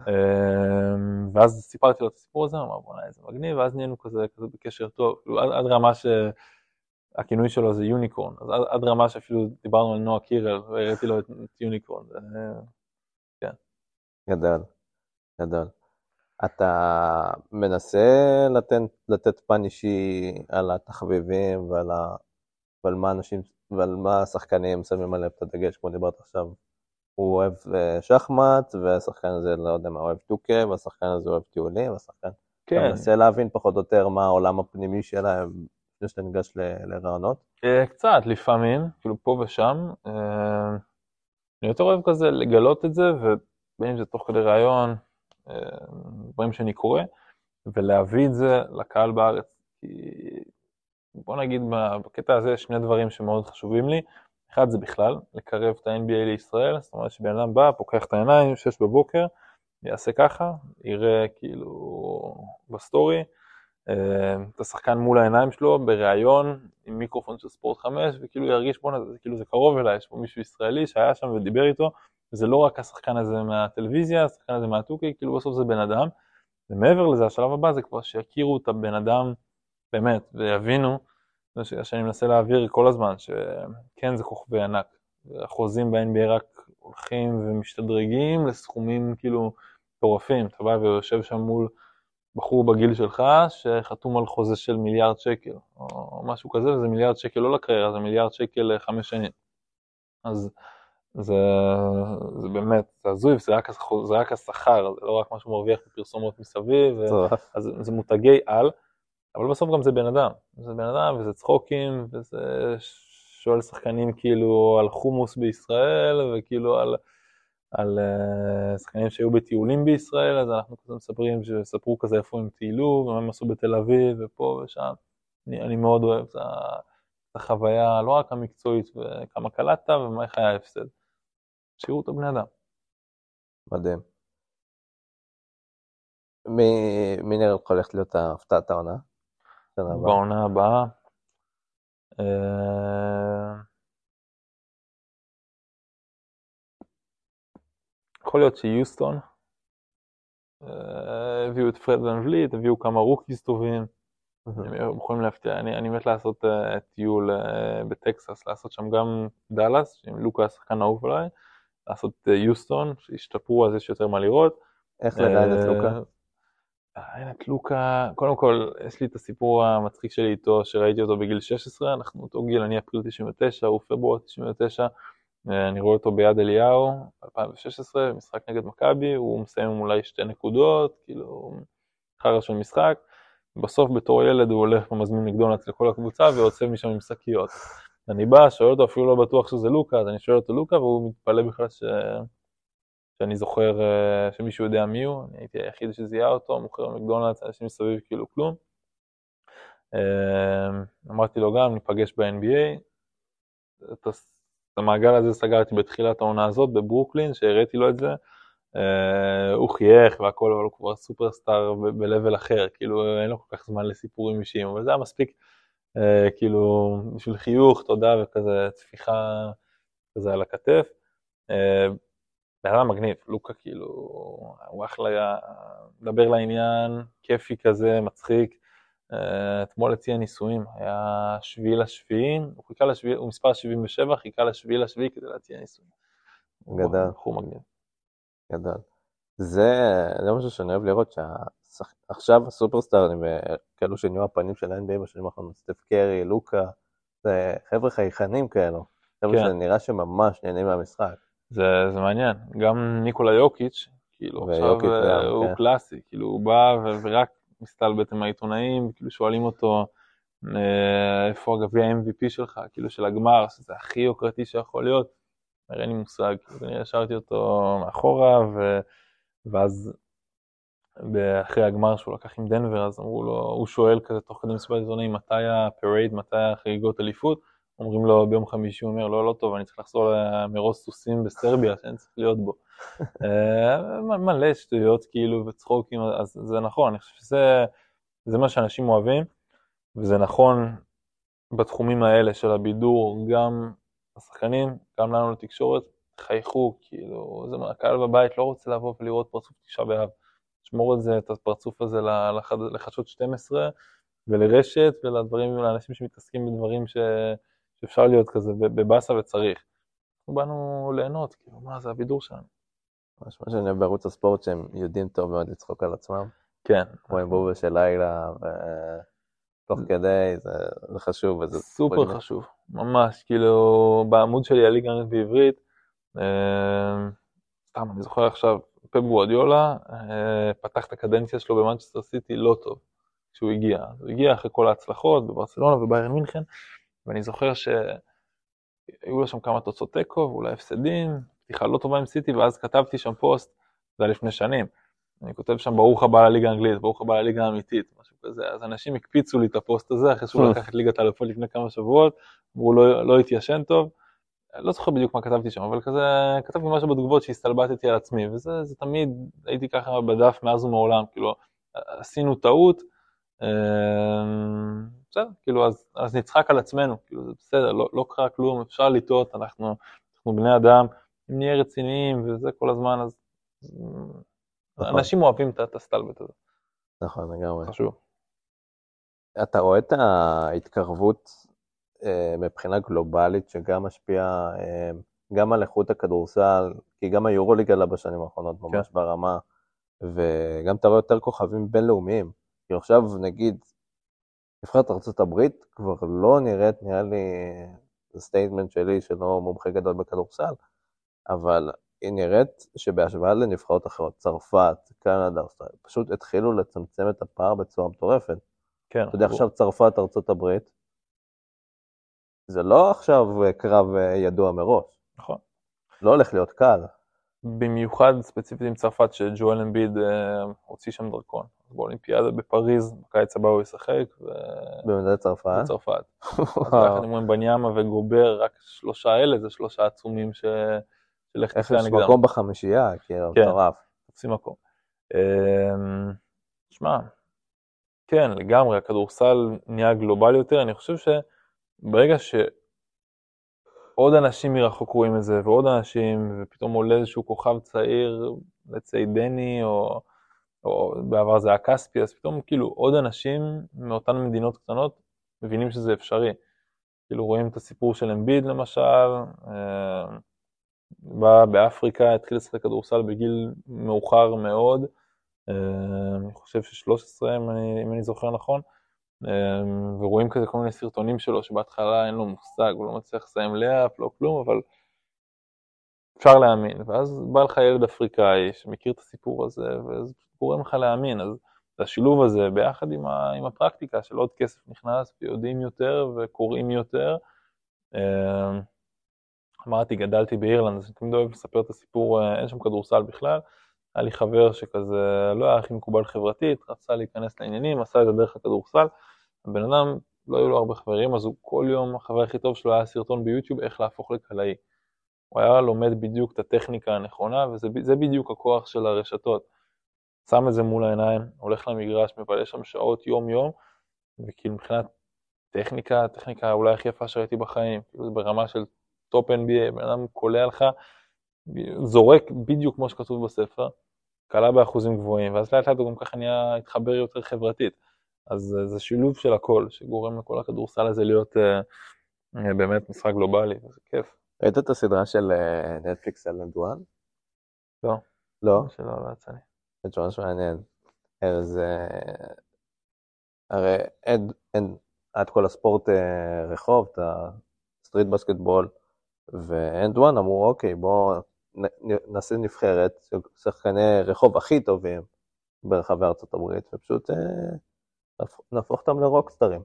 אמ, ואז סיפרתי לו את הסיפור הזה, הוא אמר בוא'נה איזה מגניב, ואז נהיינו כזה, כזה בקשר טוב, כאילו, עד, עד רמה שהכינוי שלו זה יוניקורן, אז עד, עד רמה שאפילו דיברנו על נועה קירל, והראיתי לו את, את יוניקורן, זה, גדול, גדול. אתה מנסה לתת, לתת פן אישי על התחביבים ועל, ה, ועל מה אנשים, ועל מה השחקנים שמים עליהם את הדגש, כמו דיברת עכשיו. הוא אוהב אה, שחמט, והשחקן הזה, לא יודע מה, אוהב טוקה, והשחקן הזה אוהב טיולים, והשחקן... אתה כן, מנסה להבין פחות או יותר מה העולם הפנימי שלהם לפני שאתה ניגש לרעיונות. אה, קצת לפעמים, כאילו פה ושם, אה, אני יותר אוהב כזה לגלות את זה, ובין אם זה תוך כדי ראיון, אה, דברים שאני קורא, ולהביא את זה לקהל בארץ. כי בוא נגיד בקטע הזה יש שני דברים שמאוד חשובים לי. אחד זה בכלל, לקרב את ה-NBA לישראל, זאת אומרת שבן אדם בא, פוקח את העיניים, שש בבוקר, יעשה ככה, יראה כאילו בסטורי, אה, את השחקן מול העיניים שלו בריאיון עם מיקרופון של ספורט 5, וכאילו ירגיש בואנה, זה כאילו זה קרוב אליי, יש פה מישהו ישראלי שהיה שם ודיבר איתו, וזה לא רק השחקן הזה מהטלוויזיה, השחקן הזה מהטוקי, כאילו בסוף זה בן אדם. ומעבר לזה, השלב הבא זה כבר שיכירו את הבן אדם באמת, ויבינו, זה שאני מנסה להעביר כל הזמן, שכן זה כוכבי ענק. החוזים ב-NBA רק הולכים ומשתדרגים לסכומים כאילו מטורפים. אתה בא ויושב שם מול בחור בגיל שלך, שחתום על חוזה של מיליארד שקל, או משהו כזה, וזה מיליארד שקל לא לקריירה, זה מיליארד שקל לחמש שנים. אז זה, זה באמת, זה הזוי, זה רק, זה רק השכר, זה לא רק מה שהוא מרוויח בפרסומות מסביב, ו... אז זה מותגי על, אבל בסוף גם זה בן אדם. זה בן אדם וזה צחוקים, וזה שואל שחקנים כאילו על חומוס בישראל, וכאילו על, על uh, שחקנים שהיו בטיולים בישראל, אז אנחנו כזה מספרים, שספרו כזה איפה הם טיילו, ומה הם עשו בתל אביב, ופה ושם. אני, אני מאוד אוהב את ה- את החוויה, לא רק המקצועית, וכמה קלטת ומה איך היה ההפסד. שיראו את הבני אדם. מדהים. מי נראה לך הולכת להיות הפתעת העונה? בעונה הבאה. אה, יכול להיות שיוסטון אה, הביאו את פרד ון וליט, הביאו כמה rookies טובים. הם יכולים להפתיע. אני, אני מת לעשות אה, טיול אה, בטקסס, לעשות שם גם דאלאס, עם לוקה השחקן האהוב עליי, לעשות אה, יוסטון, שישתפרו אז יש יותר מה לראות. איך לראיין את לוקה? לראיין את לוקה, קודם כל, יש לי את הסיפור המצחיק שלי איתו, שראיתי אותו בגיל 16, אנחנו אותו גיל, אני אפריל 99, הוא פברואר 99, אה, אני רואה אותו ביד אליהו, 2016, משחק נגד מכבי, הוא מסיים עם אולי שתי נקודות, כאילו, חרא של משחק. בסוף בתור ילד הוא הולך ומזמין מקדונלדס לכל הקבוצה ויוצא משם עם שקיות. אני בא, שואל אותו, אפילו לא בטוח שזה לוקה, אז אני שואל אותו לוקה והוא מתפלא בכלל ש... שאני זוכר uh, שמישהו יודע מי הוא, אני הייתי היחיד שזיהה אותו, מוכר מקדונלדס, אנשים מסביב כאילו כלום. Uh, אמרתי לו גם, ניפגש ב-NBA. את המעגל הזה סגרתי בתחילת העונה הזאת בברוקלין, שהראיתי לו את זה. Uh, הוא חייך והכל, אבל הוא כבר סופרסטאר ב-level אחר, כאילו אין לו כל כך זמן לסיפורים אישיים, אבל זה היה מספיק כאילו בשביל חיוך, תודה וכזה טפיחה כזה על הכתף. בן אדם מגניב, לוקה כאילו, הוא אחלה, מדבר לעניין, כיפי כזה, מצחיק. אתמול הציע נישואים, היה שביעי לשביעי, הוא חיכה לשביעי, הוא מספר 77, חיכה לשביעי לשביעי כדי להציע נישואים. גדל. בחור מגניב. גדל. זה, זה משהו שאני אוהב לראות, שעכשיו הסופרסטארים, כאלו שנהיו הפנים של ה-NBA בשנים האחרונות, סטף קרי, לוקה, זה חבר'ה חייכנים כאלו, חבר'ה כן. שנראה שממש נהנים מהמשחק. זה, זה מעניין, גם ניקולה יוקיץ', כאילו עכשיו ויוקיץ' אה, גם, הוא כן. קלאסי, כאילו הוא בא ורק מסתלבט עם העיתונאים, כאילו שואלים אותו אה, איפה הגביע MVP שלך, כאילו של הגמר, שזה הכי יוקרתי שיכול להיות, אין לי מושג, כאילו אני השארתי אותו מאחורה, ו... ואז אחרי הגמר שהוא לקח עם דנבר, אז אמרו לו, הוא שואל כזה תוך כדי מסיבת עיתונאים, מתי ה parade, מתי החגיגות אליפות? אומרים לו ביום חמישי, הוא אומר, לא, לא טוב, אני צריך לחזור למרוץ סוסים בסרביה, שאני צריך להיות בו. אה, מלא שטויות כאילו וצחוקים, אז זה נכון, אני חושב שזה זה מה שאנשים אוהבים, וזה נכון בתחומים האלה של הבידור, גם השחקנים, גם לנו לתקשורת, חייכו, כאילו, זה מה, הקהל בבית לא רוצה לבוא ולראות פרצוף תשעה באב. שמור את זה, את הפרצוף הזה לחדשות 12 ולרשת ולדברים, לאנשים שמתעסקים בדברים ש... שאפשר להיות כזה בבאסה וצריך. אנחנו באנו ליהנות, כאילו, מה זה הבידור שלנו. ממש מה שאני אוהב בערוץ הספורט, שהם יודעים טוב מאוד לצחוק על עצמם. כן, רואים בובה של לילה, ותוך כדי, זה, זה חשוב. וזה סופר. חשוב, ממש, כאילו, בעמוד שלי הליגה האנגלית בעברית, אה, סתם, אני זוכר עכשיו, פפ גואדיולה אה, פתח את הקדנציה שלו במנצ'סטר סיטי לא טוב, כשהוא הגיע. הוא הגיע אחרי כל ההצלחות בברצלונה וביירן מינכן, ואני זוכר שהיו לו שם כמה תוצאות תיקו ואולי הפסדים, פתיחה לא טובה עם סיטי, ואז כתבתי שם פוסט, זה היה לפני שנים, אני כותב שם ברוך הבא לליגה האנגלית, ברוך הבא לליגה האמיתית, משהו כזה, אז אנשים הקפיצו לי את הפוסט הזה, אחרי שהוא לקח את ליגת האלופות לפני כמה שבועות, אמרו לא, לא התיישן טוב, לא זוכר בדיוק מה כתבתי שם, אבל כזה, כתבתי משהו בתגובות שהסתלבטתי על עצמי, וזה זה תמיד, הייתי ככה בדף מאז ומעולם, כאילו, עשינו טעות, אמ, בסדר, כאילו, אז, אז נצחק על עצמנו, כאילו, זה בסדר, לא, לא קרה כלום, אפשר לטעות, אנחנו, אנחנו בני אדם, אם נהיה רציניים וזה כל הזמן, אז נכון. אנשים אוהבים את את הסטלבט הזה, נכון, לגמרי. חשוב. אתה רואה את ההתקרבות אה, מבחינה גלובלית, שגם משפיעה אה, גם על איכות הכדורסל, כי גם היורוליג עלה בשנים האחרונות ממש כן. ברמה, וגם אתה רואה יותר כוכבים בינלאומיים. כי עכשיו נגיד, נבחרת ארה"ב כבר לא נראית, נראה לי, זה statement שלי שלא מומחה גדול בכדורסל, אבל היא נראית שבהשוואה לנבחרות אחרות, צרפת, קנדה, פשוט התחילו לצמצם את הפער בצורה מטורפת. כן, אתה יודע, עכשיו צרפת, ארצות הברית, זה לא עכשיו קרב אה, ידוע מראש, נכון. לא הולך להיות קל. במיוחד ספציפית עם צרפת, שג'ואל אמביד אה, הוציא שם דרכון. באולימפיאדה בפריז, בקיץ הבא הוא ישחק, במדינת צרפת. בצרפת. יחד עם בניאמה וגובר, רק שלושה אלה, זה שלושה עצומים ש... של איך איך תפיה יש נגדם. מקום בחמישייה, כאילו, כן. מטורף. תופסים מקום. אמ, שמע, כן, לגמרי, הכדורסל נהיה גלובלי יותר, אני חושב שברגע שעוד אנשים מרחוק רואים את זה, ועוד אנשים, ופתאום עולה איזשהו כוכב צעיר, לצי דני, או, או בעבר זה היה כספי, אז פתאום כאילו עוד אנשים מאותן מדינות קטנות מבינים שזה אפשרי. כאילו רואים את הסיפור של אמביד למשל, אמ, בא באפריקה, התחיל לשחק כדורסל בגיל מאוחר מאוד, אה, אני חושב ש-13 אם אני, אם אני זוכר נכון, אה, ורואים כזה כל מיני סרטונים שלו שבהתחלה אין לו מושג, הוא לא מצליח לסיים לאפ, לא כלום, אבל אפשר להאמין, ואז בא לך ילד אפריקאי שמכיר את הסיפור הזה, וזה גורם לך להאמין, אז השילוב הזה ביחד עם, ה, עם הפרקטיקה של עוד כסף נכנס, ויודעים יותר וקוראים יותר. אה, אמרתי, גדלתי באירלנד, אז אני תמיד אוהב לספר את הסיפור, אה, אין שם כדורסל בכלל. היה לי חבר שכזה לא היה הכי מקובל חברתית, רצה להיכנס לעניינים, עשה את זה דרך הכדורסל. הבן אדם, לא היו לו הרבה חברים, אז הוא כל יום, החבר הכי טוב שלו היה סרטון ביוטיוב איך להפוך לקלעי. הוא היה לומד בדיוק את הטכניקה הנכונה, וזה בדיוק הכוח של הרשתות. שם את זה מול העיניים, הולך למגרש, מבלה שם שעות יום-יום, וכאילו מבחינת טכניקה, טכניקה אולי הכי יפה שראיתי בחיים, כאילו זה ברמה של top NBA, בן אדם קולע לך, זורק בדיוק כמו שכתוב בספר, קלע באחוזים גבוהים, ואז לאט לאט הוא גם ככה נהיה, התחבר יותר חברתית. אז זה שילוב של הכל, שגורם לכל הכדורסל הזה להיות uh, באמת משחק גלובלי, וזה כיף. ראית את הסדרה של נטפליקס על AND1? לא. לא? שלא, לא יצא לי. זה ממש מעניין. אז הרי אין, אין את כל הספורט אה, רחוב, את ה street basketball, ו AND1 אמרו, אוקיי, בואו נעשה נבחרת שחקני רחוב הכי טובים ברחבי ארצות הברית, ופשוט אה, נהפוך אותם לרוקסטרים.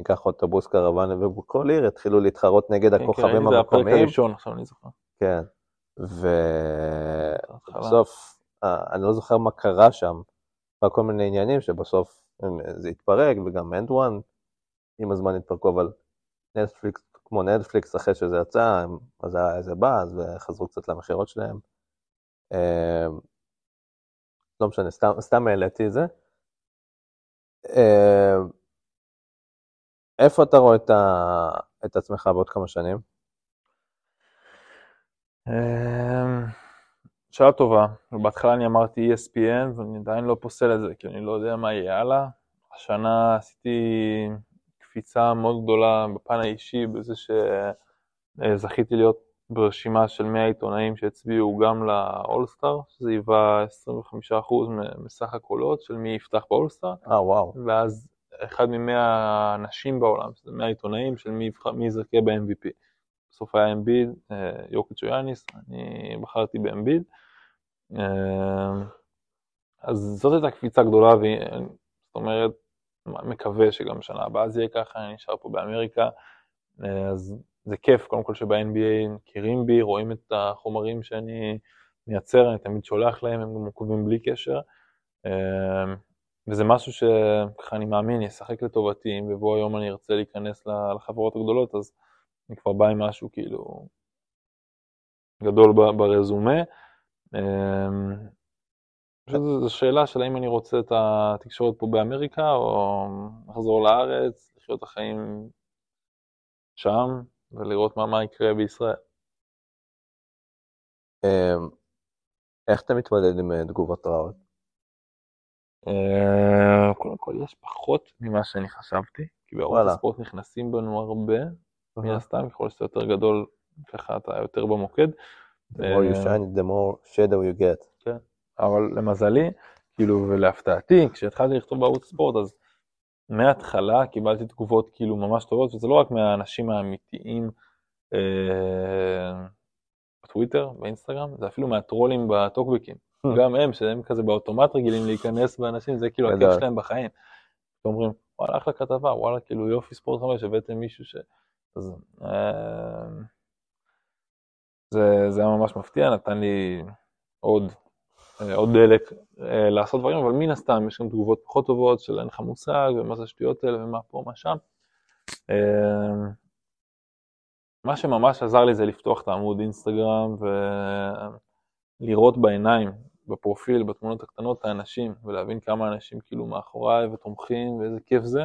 ניקח אוטובוס קרוון ובכל עיר התחילו להתחרות נגד כן, הכוכבים כן, זה הפרק המקומיים. הראשון, עכשיו אני זוכר. כן, ובסוף, אה, אני לא זוכר מה קרה שם, היה כל מיני עניינים שבסוף הם- זה התפרק, וגם AND1 עם הזמן התפרקו, אבל נטפליקס, כמו נטפליקס, אחרי שזה יצא, אז היה איזה באז, וחזרו קצת למכירות שלהם. אה, לא משנה, סתם העליתי את זה. אה, איפה אתה רואה את, ה, את עצמך בעוד כמה שנים? אמ, שאלה טובה, בהתחלה אני אמרתי ESPN ואני עדיין לא פוסל את זה, כי אני לא יודע מה יהיה הלאה. השנה עשיתי קפיצה מאוד גדולה בפן האישי, בזה שזכיתי להיות ברשימה של 100 עיתונאים שהצביעו גם לאולסטאר, שזה היווה 25% מסך הקולות של מי יפתח באולסטאר, אה, וואו. ואז אחד ממאה אנשים בעולם, שזה 100 עיתונאים של מי, יבחר- מי יזכה ב-MVP. בסוף היה אמביד, אה, יוקיץ' או יאניס, אני בחרתי באמביד. אה, אז זאת הייתה קפיצה גדולה, זאת אומרת, מקווה שגם שנה הבאה זה יהיה ככה, אני נשאר פה באמריקה. אה, אז זה כיף, קודם כל שב-NBA מכירים בי, רואים את החומרים שאני מייצר, אני תמיד שולח להם, הם גם עוקבים בלי קשר. אה, וזה משהו שככה אני מאמין, ישחק לטובתי, אם בבוא היום אני ארצה להיכנס לחברות הגדולות, אז אני כבר בא עם משהו כאילו גדול ברזומה. אמ, פשוט זו שאלה של האם אני רוצה את התקשורת פה באמריקה, או לחזור לארץ, לחיות את החיים שם, ולראות מה, מה יקרה בישראל. אמ, איך אתה מתמודד עם אה, תגובות רעות? אה, קודם כל יש פחות ממה שאני חשבתי, כי בערוץ. הספורט נכנסים בנו הרבה, מן הסתם, ככל שאתה יותר גדול, ככה אתה יותר במוקד. The more you אה, shine, the more shadow you get. אבל למזלי, כאילו, ולהפתעתי, כשהתחלתי לכתוב בערוץ הספורט, אז מההתחלה קיבלתי תגובות כאילו ממש טובות, וזה לא רק מהאנשים האמיתיים אה, בטוויטר, באינסטגרם, זה אפילו מהטרולים בטוקבקים. גם הם, שהם כזה באוטומט רגילים להיכנס באנשים, זה כאילו הכיף. שלהם בחיים. אומרים, וואלה, אחלה כתבה, וואלה, כאילו יופי ספורט 5, הבאתם מישהו ש... אז אה, זה, זה היה ממש מפתיע, נתן לי עוד, אה, עוד דלק אה, לעשות דברים, אבל מן הסתם יש גם תגובות פחות טובות של אין לך מושג, ומה זה השטויות האלה, ומה פה, מה שם. אה, מה שממש עזר לי זה לפתוח את העמוד אינסטגרם ולראות בעיניים, בפרופיל, בתמונות הקטנות, את האנשים, ולהבין כמה אנשים כאילו מאחוריי ותומכים, ואיזה כיף זה,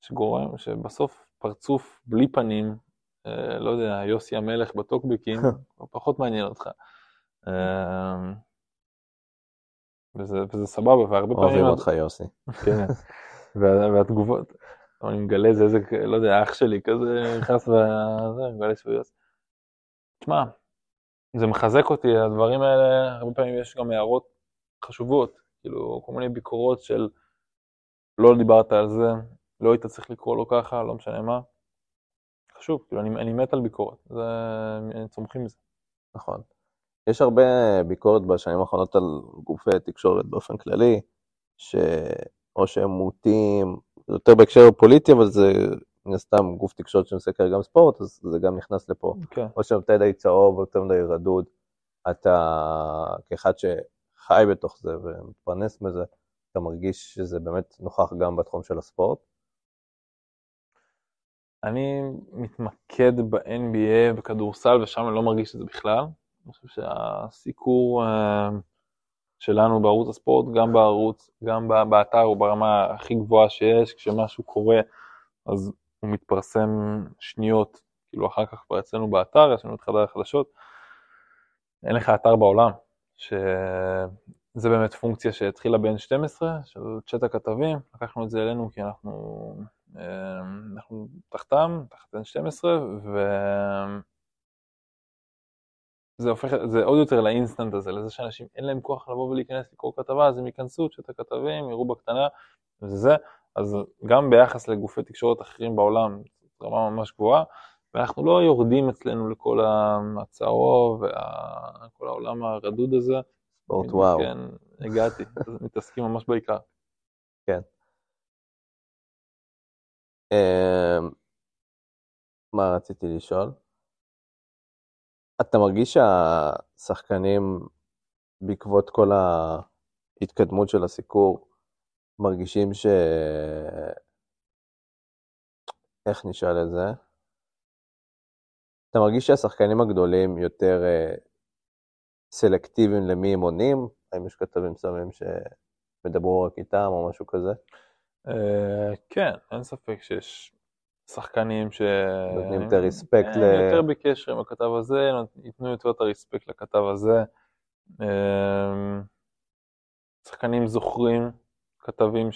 שגורם, שבסוף פרצוף בלי פנים, אה, לא יודע, יוסי המלך בטוקבקים, פחות מעניין אותך. וזה, וזה סבבה, והרבה פעמים... אוהבים אותך, יוסי. כן, וה- והתגובות, אני מגלה איזה, איזה, לא יודע, אח שלי כזה נכנס וזה, מגלה שהוא יוסי. תשמע, זה מחזק אותי, הדברים האלה, הרבה פעמים יש גם הערות חשובות, כאילו, כל מיני ביקורות של לא דיברת על זה, לא היית צריך לקרוא לו ככה, לא משנה מה. חשוב, כאילו, אני, אני מת על ביקורת, זה, צומחים מזה. נכון. יש הרבה ביקורת בשנים האחרונות על גופי תקשורת באופן כללי, שאו שהם מוטים, יותר בהקשר פוליטי, אבל זה מן הסתם גוף תקשורת כרגע גם ספורט, אז זה גם נכנס לפה. כן. או שהם יותר מדי צהוב או יותר מדי רדוד. אתה, כאחד שחי בתוך זה ומתפרנס מזה, אתה מרגיש שזה באמת נוכח גם בתחום של הספורט. אני מתמקד ב-NBA, בכדורסל, ושם אני לא מרגיש את זה בכלל. אני חושב שהסיקור אה, שלנו בערוץ הספורט, גם בערוץ, גם באתר, הוא ברמה הכי גבוהה שיש. כשמשהו קורה, אז הוא מתפרסם שניות, כאילו אחר כך כבר אצלנו באתר, יש לנו את חדר החדשות. אין לך אתר בעולם, שזה באמת פונקציה שהתחילה ב-N12, של צ'אט הכתבים, לקחנו את זה אלינו כי אנחנו, אה, אנחנו תחתם, תחת N12, וזה הופך, זה עוד יותר לאינסטנט הזה, לזה שאנשים אין להם כוח לבוא ולהיכנס לקרוא כתבה, אז הם ייכנסו, צ'אט הכתבים, יראו בקטנה, וזה זה, אז גם ביחס לגופי תקשורת אחרים בעולם, רמה ממש גבוהה, ואנחנו לא יורדים אצלנו לכל הצהוב וכל העולם הרדוד הזה. ספורט וואו. כן, הגעתי, מתעסקים ממש בעיקר. אמ, מה רציתי לשאול? אתה מרגיש שהשחקנים, בעקבות כל ההתקדמות של הסיקור, מרגישים ש... איך נשאל את זה? אתה מרגיש שהשחקנים הגדולים יותר אה, סלקטיביים למי הם עונים? האם יש כתבים מסוימים שמדברו רק איתם או משהו כזה? אה, כן, אין ספק שיש שחקנים ש... נותנים יותר ריספקט כן, ל... יותר בקשר עם הכתב הזה, ייתנו יותר את הריספקט לכתב הזה. אה, שחקנים זוכרים כתבים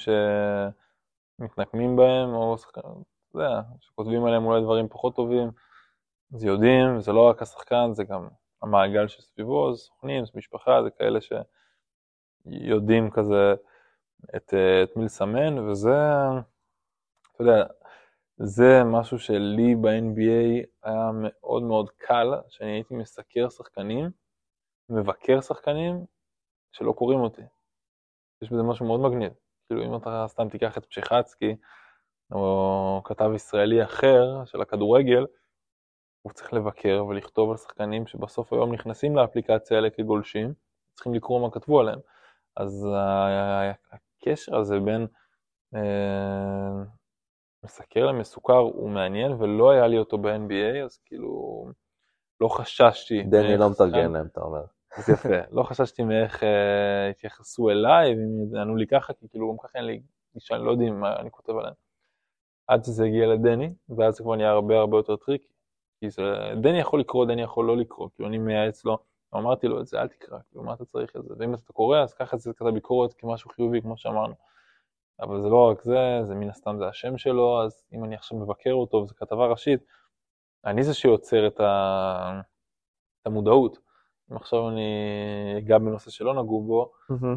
שמתנקמים בהם, או שחקנים, אתה יודע, שכותבים עליהם אולי דברים פחות טובים, אז יודעים, זה לא רק השחקן, זה גם המעגל שסביבו, זה סוכנים, זה משפחה, זה כאלה שיודעים כזה את, את מי לסמן, וזה, אתה יודע, זה משהו שלי ב-NBA היה מאוד מאוד קל, שאני הייתי מסקר שחקנים, מבקר שחקנים, שלא קוראים אותי. יש בזה משהו מאוד מגניב. כאילו, אם אתה סתם תיקח את פשיחצקי, או כתב ישראלי אחר של הכדורגל, הוא צריך לבקר ולכתוב על שחקנים שבסוף היום נכנסים לאפליקציה האלה כגולשים, צריכים לקרוא מה כתבו עליהם. אז הקשר הזה בין אה, מסקר למסוקר הוא מעניין, ולא היה לי אותו ב-NBA, אז כאילו לא חששתי. דני לא מתרגן להם, אתה אומר. אז יפה, לא חששתי מאיך אה, התייחסו אליי, ואם יענו לי ככה, כי כאילו גם ככה אין לי גישה, הם לא יודעים מה אני כותב עליהם. עד שזה הגיע לדני, ואז זה כבר נהיה הרבה הרבה יותר tricky. כי זה, דני יכול לקרוא, דני יכול לא לקרוא, כאילו אני מייעץ לו, אמרתי לו את זה, אל תקרא, כאילו מה אתה צריך את זה, ואם אתה קורא, אז את זה כזה ביקורת כמשהו חיובי, כמו שאמרנו. אבל זה לא רק זה, זה מן הסתם זה השם שלו, אז אם אני עכשיו מבקר אותו וזו כתבה ראשית, אני זה שיוצר את, ה... את המודעות. אם עכשיו אני אגע בנושא שלא נגעו בו,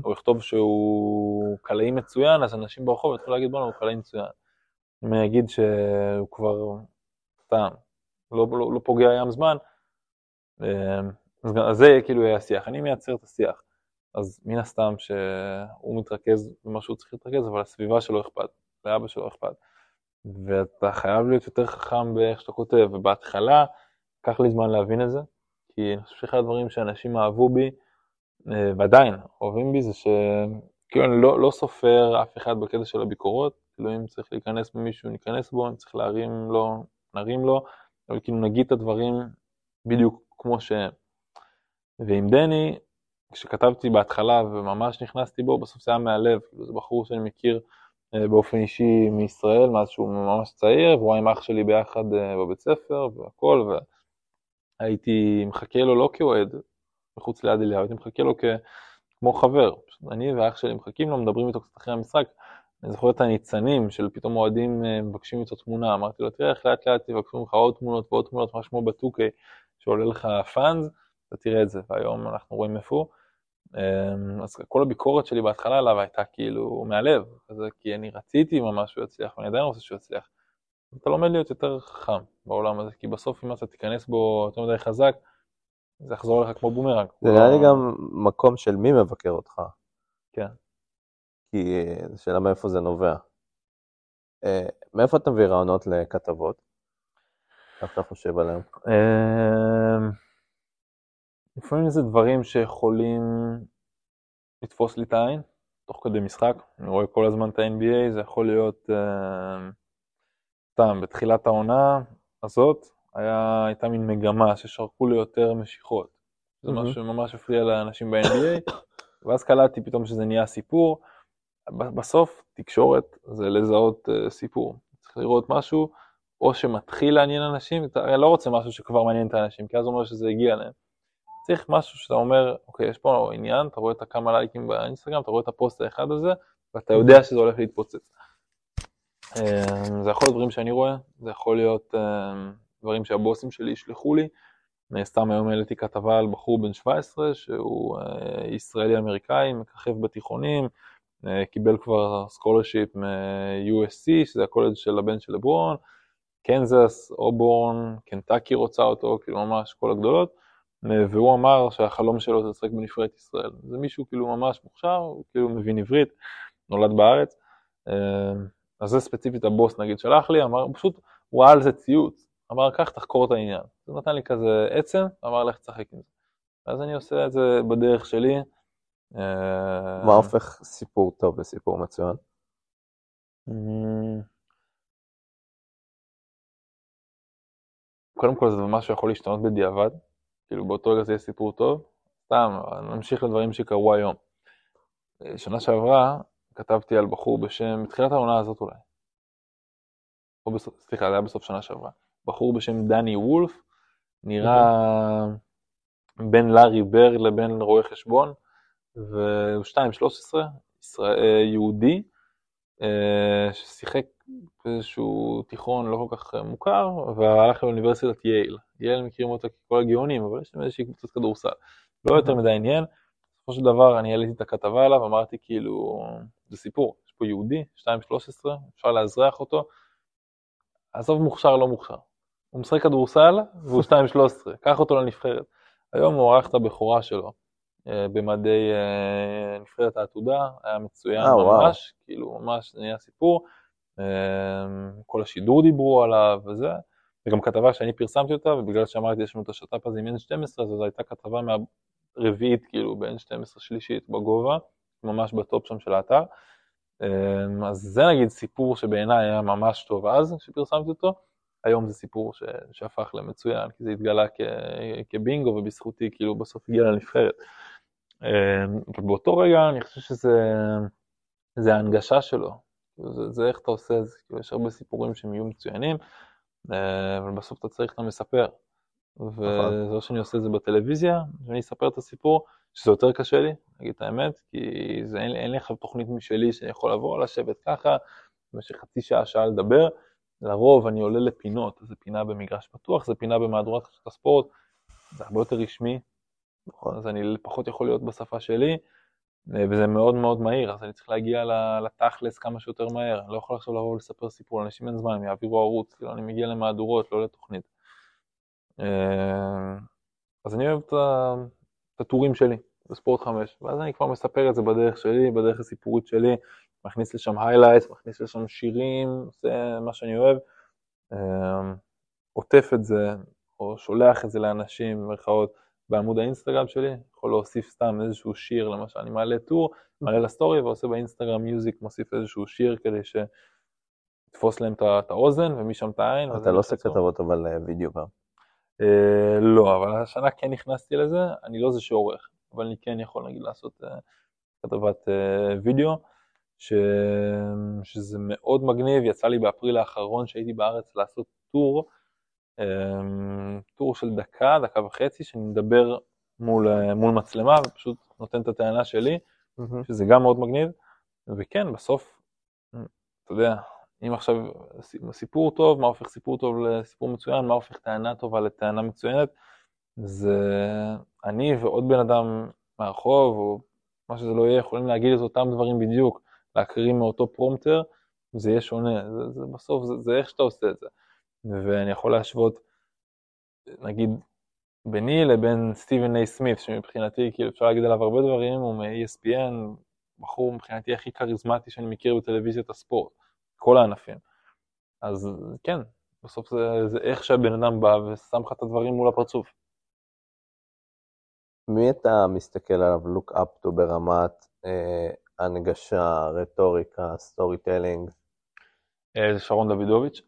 או יכתוב שהוא קלעי מצוין, אז אנשים ברחוב יתחילו להגיד בואנה הוא קלעי מצוין. אם אני אגיד שהוא כבר סתם, לא, לא, לא פוגע ים זמן, אה, אז זה כאילו יהיה השיח. אני מייצר את השיח. אז מן הסתם שהוא מתרכז במה שהוא צריך להתרכז, אבל הסביבה שלו אכפת, לאבא שלו אכפת. ואתה חייב להיות יותר חכם באיך שאתה כותב, ובהתחלה לקח לי זמן להבין את זה, כי אני חושב שאחד הדברים שאנשים אהבו בי, אה, ועדיין אוהבים בי, זה שכאילו אני לא, לא סופר אף אחד בקטע של הביקורות, כאילו אם צריך להיכנס במישהו ניכנס בו, אם צריך להרים לו, נרים לו, אבל כאילו נגיד את הדברים בדיוק כמו שהם. ועם דני, כשכתבתי בהתחלה וממש נכנסתי בו, בסוף זה היה מהלב, כאילו זה בחור שאני מכיר אה, באופן אישי מישראל, mאז שהוא ממש צעיר, והוא עם אח שלי ביחד אה, בבית ספר והכל, והייתי מחכה לו לא כאוהד, מחוץ ליד אליהו, הייתי מחכה לו כ... כמו חבר. אני ואח שלי מחכים לו, מדברים איתו קצת אחרי המשחק. אני זוכר את הניצנים של פתאום אוהדים אה, מבקשים איתו תמונה, אמרתי לו, תראה איך לאט לאט יבקשו ממך עוד תמונות ועוד תמונות, ממש כמו בטוקי, שעולה לך fans, אתה תראה את זה, והיום אנחנו רואים איפה הוא. אמ, אז כל הביקורת שלי בהתחלה עליו הייתה כאילו מהלב, כזה, כי אני רציתי ממש שהוא יצליח, ואני עדיין רוצה שהוא יצליח. אתה לומד להיות יותר חכם בעולם הזה, כי בסוף אם אתה תיכנס בו יותר מדי חזק, זה יחזור לך כמו בומרנג. זה נראה לי גם מקום של מי מבקר אותך. כן. כי אה, זו שאלה מאיפה זה נובע. אה, מאיפה אתה מביא רעיונות לכתבות? איך אתה חושב עליהם? לפעמים זה דברים שיכולים לתפוס לי את העין, תוך כדי משחק. אני רואה כל הזמן את ה-NBA, זה יכול להיות אמ, סתם, בתחילת העונה הזאת, היה, הייתה מין מגמה ששרקו לי יותר משיכות. זה. משהו שממש הפריע לאנשים ב-NBA, ואז קלטתי פתאום שזה נהיה סיפור. בסוף, תקשורת זה לזהות uh, סיפור. צריך לראות משהו, או שמתחיל לעניין אנשים, אתה לא רוצה משהו שכבר מעניין את האנשים, כי אז זה אומר שזה הגיע אליהם. צריך משהו שאתה אומר, אוקיי, יש פה עניין, אתה רואה את הכמה לייקים באינסטגרם, אתה רואה את הפוסט האחד הזה, ואתה יודע שזה הולך להתפוצץ. אמ, זה יכול להיות דברים שאני רואה, זה יכול להיות אמ, דברים שהבוסים שלי ישלחו לי. אה, סתם היום העליתי כתבה על בחור בן 17 שהוא אה, ישראלי-אמריקאי, מככב בתיכונים, אה, קיבל כבר scholarship מ-USC, שזה הקולג' של הבן של לברון, קנזס, אובורן, קנטקי רוצה אותו, כאילו ממש כל הגדולות, והוא אמר שהחלום שלו זה לשחק בנבחרת ישראל. זה מישהו כאילו ממש מוכשר, הוא כאילו מבין עברית, נולד בארץ. אה, אז זה ספציפית הבוס נגיד שלח לי, אמר, הוא פשוט, הוא ראה על זה ציוץ, אמר, קח תחקור את העניין. זה נתן לי כזה עצם, אמר, לך תשחק עם זה. אז אני עושה את זה בדרך שלי. אה, מה הופך סיפור טוב לסיפור מצוין? אמ, קודם כל זה משהו שיכול להשתנות בדיעבד, כאילו באותו רגע זה יהיה סיפור טוב, סתם, נמשיך לדברים שקרו היום. אה, שנה שעברה כתבתי על בחור בשם, בתחילת העונה הזאת אולי, או בסוף, סליחה, זה היה בסוף שנה שעברה, בחור בשם דני וולף, נראה בין לארי בר לבין רואה חשבון, והוא 2-13, ישראל, אה, יהודי, אה, ששיחק באיזשהו תיכון לא כל כך מוכר, והלך לאוניברסיטת יייל. יייל מכירים אותה ככל הגאונים, אבל יש להם איזושהי קבוצת כדורסל. לא יותר מדי עניין. בסופו של דבר אני העליתי את הכתבה עליו, אמרתי כאילו, זה סיפור, יש פה יהודי, 2-13, אפשר לאזרח אותו. עזוב מוכשר, לא מוכשר. הוא משחק כדורסל והוא 2-13, קח אותו לנבחרת. היום הוא ערך את הבכורה שלו אה, במדי אה, נבחרת העתודה, היה מצוין אה. ממש, כאילו ממש נהיה סיפור. כל השידור דיברו עליו וזה, וגם כתבה שאני פרסמתי אותה, ובגלל שאמרתי יש לנו את השת"פ הזה עם N12, אז זו הייתה כתבה מהרביעית, כאילו ב-N12 שלישית בגובה, ממש בטופ שם של האתר. אה, אז זה נגיד סיפור שבעיניי היה ממש טוב אז, כשפרסמתי אותו. היום זה סיפור ש... שהפך למצוין, כי זה התגלה כ... כבינגו, ובזכותי כאילו בסוף הגיע לנבחרת. אה, אבל באותו רגע אני חושב שזה זה ההנגשה שלו, זה, זה איך אתה עושה את זה, כאילו, יש הרבה סיפורים שהם יהיו מצוינים, אבל בסוף אתה צריך את המספר. וזה לא שאני עושה את זה בטלוויזיה, ואני אספר את הסיפור, שזה יותר קשה לי, להגיד את האמת, כי זה, אין, אין לי עכשיו תוכנית משלי שאני יכול לבוא, לשבת ככה, במשך חצי שעה, שעה לדבר. לרוב אני עולה לפינות, זו פינה במגרש פתוח, זו פינה במהדורת חדשות הספורט, זה הרבה יותר רשמי, נכון. אז אני פחות יכול להיות בשפה שלי, אה, וזה מאוד מאוד מהיר, אז אני צריך להגיע לתכלס כמה שיותר מהר, אני לא יכול עכשיו לבוא ולספר סיפור, לאנשים אין זמן, הם יעבירו ערוץ, כאילו אני מגיע למהדורות, לא לתוכנית. אה, אז אני אוהב את הטורים שלי בספורט 5, ואז אני כבר מספר את זה בדרך שלי, בדרך הסיפורית שלי, מכניס לשם highlights, מכניס לשם שירים, עושה מה שאני אוהב, אה, עוטף את זה, או שולח את זה לאנשים, במרכאות, בעמוד האינסטגרם שלי, יכול להוסיף סתם איזשהו שיר, למשל, אני מעלה טור, מעלה לסטורי ועושה באינסטגרם Music, מוסיף איזשהו שיר כדי שיתפוס להם את האוזן ומשם את העין. אתה לא עושה. כתבות אבל אה, וידאו גם. אה, לא, אבל השנה כן נכנסתי לזה, אני לא זה שעורך, אבל אני כן יכול נגיד לעשות אה, כתבת וידאו, ש... שזה מאוד מגניב, יצא לי באפריל האחרון שהייתי בארץ לעשות טור, טור של דקה, דקה וחצי, שאני מדבר מול, אה, מול מצלמה ופשוט נותן את הטענה שלי, שזה גם מאוד מגניב, וכן, בסוף, אתה יודע, אם עכשיו סיפור טוב, מה הופך סיפור טוב לסיפור מצוין, מה הופך טענה טובה לטענה מצוינת, זה אני ועוד בן אדם מהרחוב, או מה שזה לא יהיה, יכולים להגיד את אותם דברים בדיוק, להקריא מאותו פרומטר, זה יהיה שונה, זה, זה בסוף, זה, זה איך שאתה עושה את זה. ואני יכול להשוות, נגיד, ביני לבין סטיבן איי סמית, שמבחינתי, כאילו אפשר להגיד עליו הרבה דברים, הוא מ-ESPN, בחור מבחינתי הכי כריזמטי שאני מכיר בטלוויזיית הספורט, כל הענפים. אז כן, בסוף זה, זה איך שהבן אדם בא ושם לך את הדברים מול הפרצוף. מי אתה מסתכל עליו look up ברמת אה, הנגשה, רטוריקה, storytelling? אה, זה שרון דוידוביץ',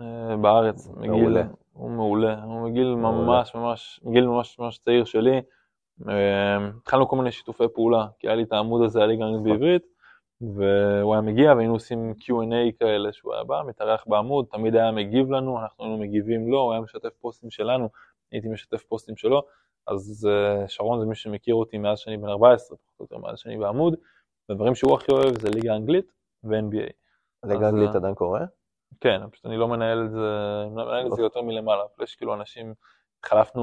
אה, בארץ, מעולה. מגיל, הוא מעולה, הוא מגיל ממש ממש, מגיל ממש ממש צעיר שלי. אה, התחלנו כל מיני שיתופי פעולה, כי היה לי את העמוד הזה, היה לי גם בעברית, והוא היה מגיע והיינו עושים Q&A כאלה, שהוא היה בא, מתארח בעמוד, תמיד היה מגיב לנו, אנחנו היינו מגיבים לו, הוא היה משתף פוסטים שלנו, הייתי משתף פוסטים שלו, אז אה, שרון זה מי שמכיר אותי מאז שאני בן 14, פחות או יותר מאז שאני בעמוד, והדברים שהוא הכי אוהב זה ליגה אנגלית ו-NBA. ליגה אנגלית עדיין קורה? כן, פשוט אני לא מנהל את זה, אני לא מנהל את זה יותר מלמעלה, יש כאילו אנשים, התחלפנו,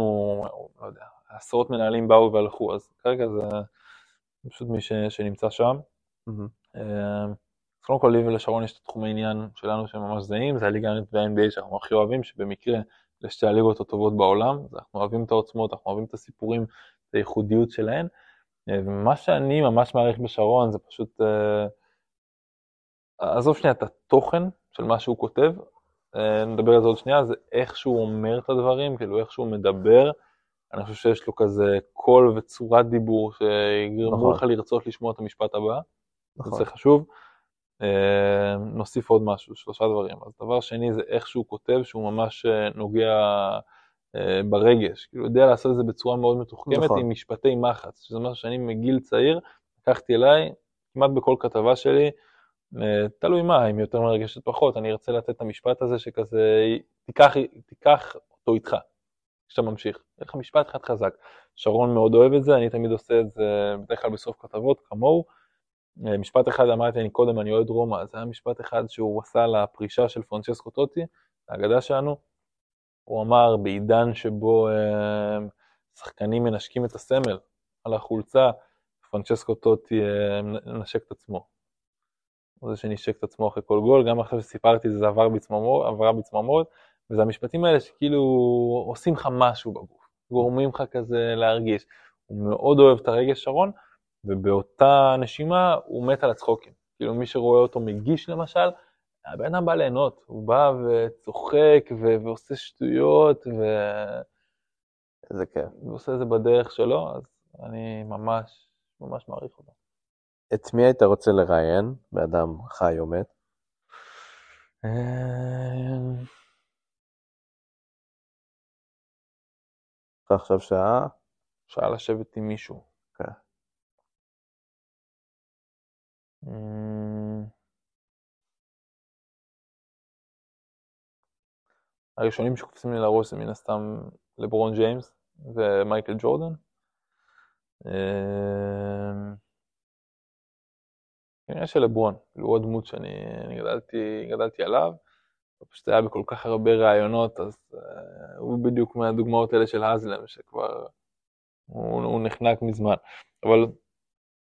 לא יודע, עשרות מנהלים באו והלכו, אז כרגע זה פשוט מי ש, שנמצא שם. אה, אז קודם כל לי ולשרון יש את התחומי עניין שלנו שהם ממש זהים, זה הליגה האנגלית וה-NBA שאנחנו הכי אוהבים, שבמקרה לשתי הליגות הטובות בעולם, אנחנו אוהבים את העוצמות, אנחנו אוהבים את הסיפורים, את הייחודיות שלהן, אה, ומה שאני ממש מעריך בשרון זה פשוט, אה, עזוב שנייה את התוכן של מה שהוא כותב, אה, נדבר על זה עוד שנייה, זה איך שהוא אומר את הדברים, כאילו איך שהוא מדבר, אני חושב שיש לו כזה קול וצורת דיבור שיגרמו נכון. לך לרצות לשמוע את המשפט הבא. נכון. זה חשוב. אה, נוסיף עוד משהו, שלושה דברים. אז דבר שני זה איך שהוא כותב, שהוא ממש אה, נוגע ברגש. כאילו, יודע לעשות את זה בצורה מאוד מתוחכמת נכון. עם משפטי מחץ, שזה משהו שאני מגיל צעיר לקחתי אליי, כמעט בכל כתבה שלי, תלוי מה, אם יותר מרגשת פחות, אני ארצה לתת את המשפט הזה שכזה, תיקח, תיקח אותו איתך, כשאתה ממשיך. יהיה לך משפט אחד חזק. שרון מאוד אוהב את זה, אני תמיד עושה את זה בדרך כלל בסוף כתבות, כמוהו. אה, משפט אחד אמרתי אני קודם, אני אוהד רומא, זה היה משפט אחד שהוא עשה לפרישה של פרנצ'סקו טוטי, האגדה שלנו. הוא אמר, בעידן שבו אה, שחקנים מנשקים את הסמל על החולצה, פרנצ'סקו טוטי אה, מנשק את עצמו. הוא זה שנשק את עצמו אחרי כל גול, גם עכשיו שסיפרתי זה, זה עבר בצמרמורת, עברה בצמרמורת, וזה המשפטים האלה שכאילו עושים לך משהו בגוף, גורמים לך כזה להרגיש. הוא מאוד אוהב את הרגש שרון, ובאותה נשימה הוא מת על הצחוקים. כאילו מי שרואה אותו מגיש למשל, הבן אדם בא ליהנות, הוא בא וצוחק ו- ועושה שטויות ו- איזה כיף. ועושה את זה בדרך שלו, אז אני ממש ממש מעריך אותו. את מי היית רוצה לראיין, באדם חי או מת? יש לך עכשיו שעה? אפשר לשבת עם מישהו. כן. אמ, הראשונים שקופצים לי לראש זה מן הסתם לברון ג'יימס ומייקל ג'ורדן. כנראה שלברון, כאילו הוא הדמות שאני אני גדלתי, גדלתי עליו, הוא פשוט היה בכל כך הרבה ראיונות, אז uh, הוא בדיוק מהדוגמאות האלה של האזלם, שכבר הוא, הוא נחנק מזמן. אבל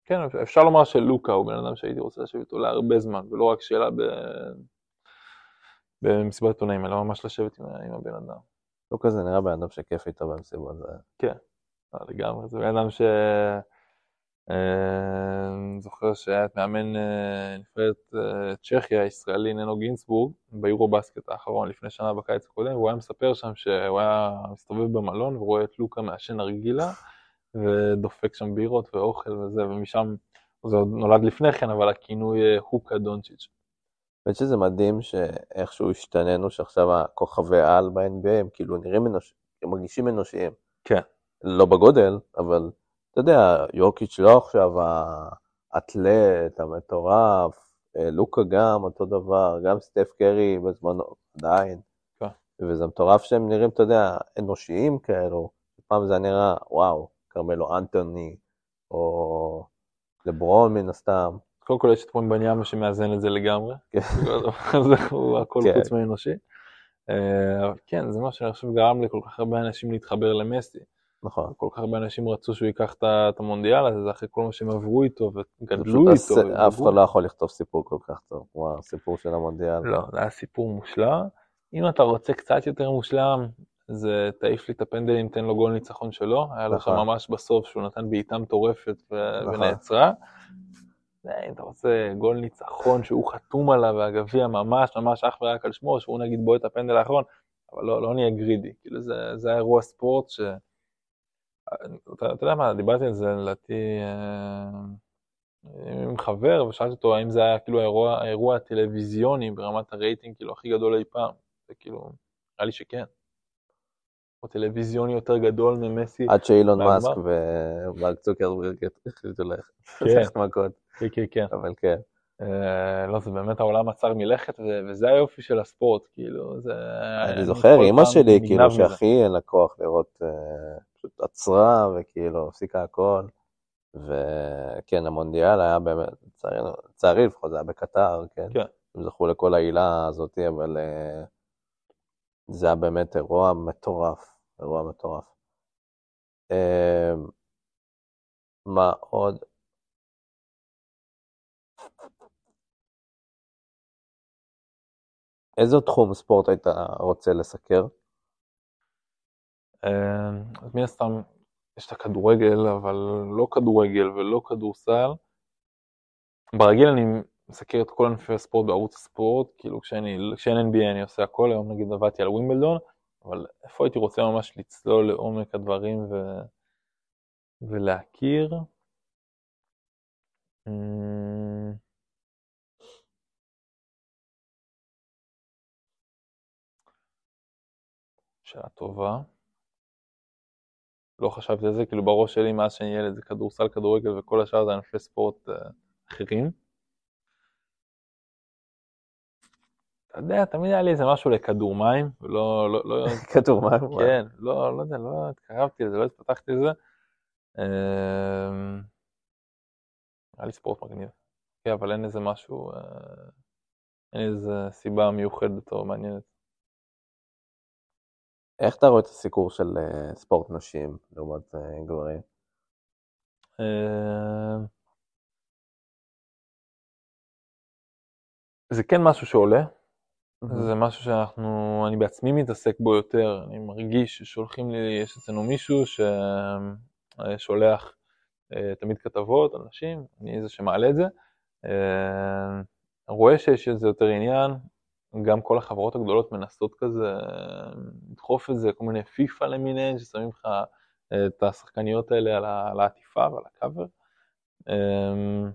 כן, אפשר לומר שלוקה הוא בן אדם שהייתי רוצה לשבת איתו להרבה זמן, ולא רק שאלה ב... במסיבת עיתונאים, אלא ממש לשבת עם, עם הבן אדם. לא כזה נראה בן אדם שכיף איתו במסיבות. זה- לא, לגמרי, זה בן אדם ש... אני זוכר שהיה את מאמן אה, נבחרת אה, צ'כיה, הישראלי ננו גינסבורג, ביורו בסקט האחרון לפני שנה בקיץ הקודם, והוא היה מספר שם שהוא היה מסתובב במלון ורואה את לוקה מעשן נרגילה ודופק שם בירות ואוכל וזה, ומשם, זה עוד נולד לפני כן, אבל הכינוי אה, הוקה דונצ'יץ'. האמת שזה מדהים שאיכשהו השתננו, שעכשיו הכוכבי על ב-NBA הם כאילו נראים אנושיים, הם מרגישים אנושיים. כן. לא בגודל, אבל אתה יודע, יוקיץ' לא עכשיו האתלט, המטורף, אה, לוקה גם אותו דבר, גם סטף קרי בזמנו, עדיין. כן. וזה מטורף שהם נראים, אתה יודע, אנושיים כאלו. פעם זה נראה, וואו, כרמלו אנטוני, או לברון מן הסתם. קודם כל יש את מומבניאמה שמאזן את זה לגמרי, כן. הוא הכל כן. חוץ מאנושי. אה, כן, זה מה שאני חושב גרם לכל כך הרבה אנשים להתחבר למסי. נכון. כל כך הרבה אנשים רצו שהוא ייקח את המונדיאל הזה, זה אחרי כל מה שהם עברו איתו וגדלו איתו. אף. אחד לא יכול לכתוב סיפור כל כך טוב, כמו הסיפור של המונדיאל. לא, זה היה סיפור מושלם. אם אתה רוצה קצת יותר מושלם, זה תעיף לי את הפנדלים, תן לו גול ניצחון שלו, היה שם נכון. ממש בסוף שהוא נתן בעיטה מטורפת נכון. ונעצרה. זה, אם אתה רוצה גול ניצחון שהוא חתום עליו והגביע ממש ממש אך ורק על שמו, שהוא נגיד בועט הפנדל האחרון, אבל לא, לא נהיה גרידי, כאילו זה, זה היה אירוע ספורט ש... אתה, אתה יודע מה, דיברתי על זה לדעתי אה, עם חבר, ושאלתי אותו האם זה היה כאילו האירוע, האירוע הטלוויזיוני ברמת הרייטינג כאילו הכי גדול אי פעם, וכאילו, נראה לי שכן. או טלוויזיוני יותר גדול ממסי. עד שאילון. מאסק ומרק צוקרברג החליטו ללכת כן. מכות, כן, כן, כן. אבל כן. אה, לא, זה באמת העולם עצר מלכת, וזה היופי של הספורט, כאילו, זה... אני זוכר, אימא שלי, כאילו. שהכי אין לה כוח לראות, אה, פשוט עצרה וכאילו הפסיקה הכל. וכן, המונדיאל היה באמת, לצערי לפחות, זה היה בקטר, כן? כן. הם זכו לכל העילה הזאת, אבל אה, זה היה באמת אירוע מטורף, אירוע מטורף. מה עוד? איזה תחום ספורט היית רוצה לסקר? אה, אז מן הסתם, יש את הכדורגל, אבל לא כדורגל ולא כדורסל. ברגיל אני מסקר את כל ענפי הספורט בערוץ הספורט, כאילו כשאני, כשאין NBA אני עושה הכל, היום נגיד עבדתי על ווימבלדון, אבל איפה הייתי רוצה ממש לצלול לעומק הדברים ו... ולהכיר? אמ, שאלה טובה. לא חשבתי על זה, כאילו בראש שלי מאז שאני ילד זה כדורסל, כדורגל וכל השאר זה ענפי ספורט אה, אחרים. אתה יודע, תמיד היה לי איזה משהו לכדור מים, ולא, לא, לא, כדור מים? כן, לא, לא יודע, לא התקרבתי לזה, לא התפתחתי לזה. אמ, נראה לי ספורט מגניב. כן, אבל אין איזה משהו, אה, אין איזה סיבה מיוחדת או מעניינת. איך אתה רואה את הסיקור של אה, ספורט נשים לעומת אה, גברים? אמ, זה כן משהו שעולה, זה משהו שאנחנו, אני בעצמי מתעסק בו יותר, אני מרגיש ששולחים לי, יש אצלנו מישהו ששולח אה, תמיד כתבות על נשים, אני זה שמעלה את זה. אה, רואה שיש איזה יותר עניין, גם כל החברות הגדולות מנסות כזה אה, לדחוף את זה, כל מיני פיפא למיניהן, ששמים לך אה, את השחקניות האלה על העטיפה ועל הקאבר. אה,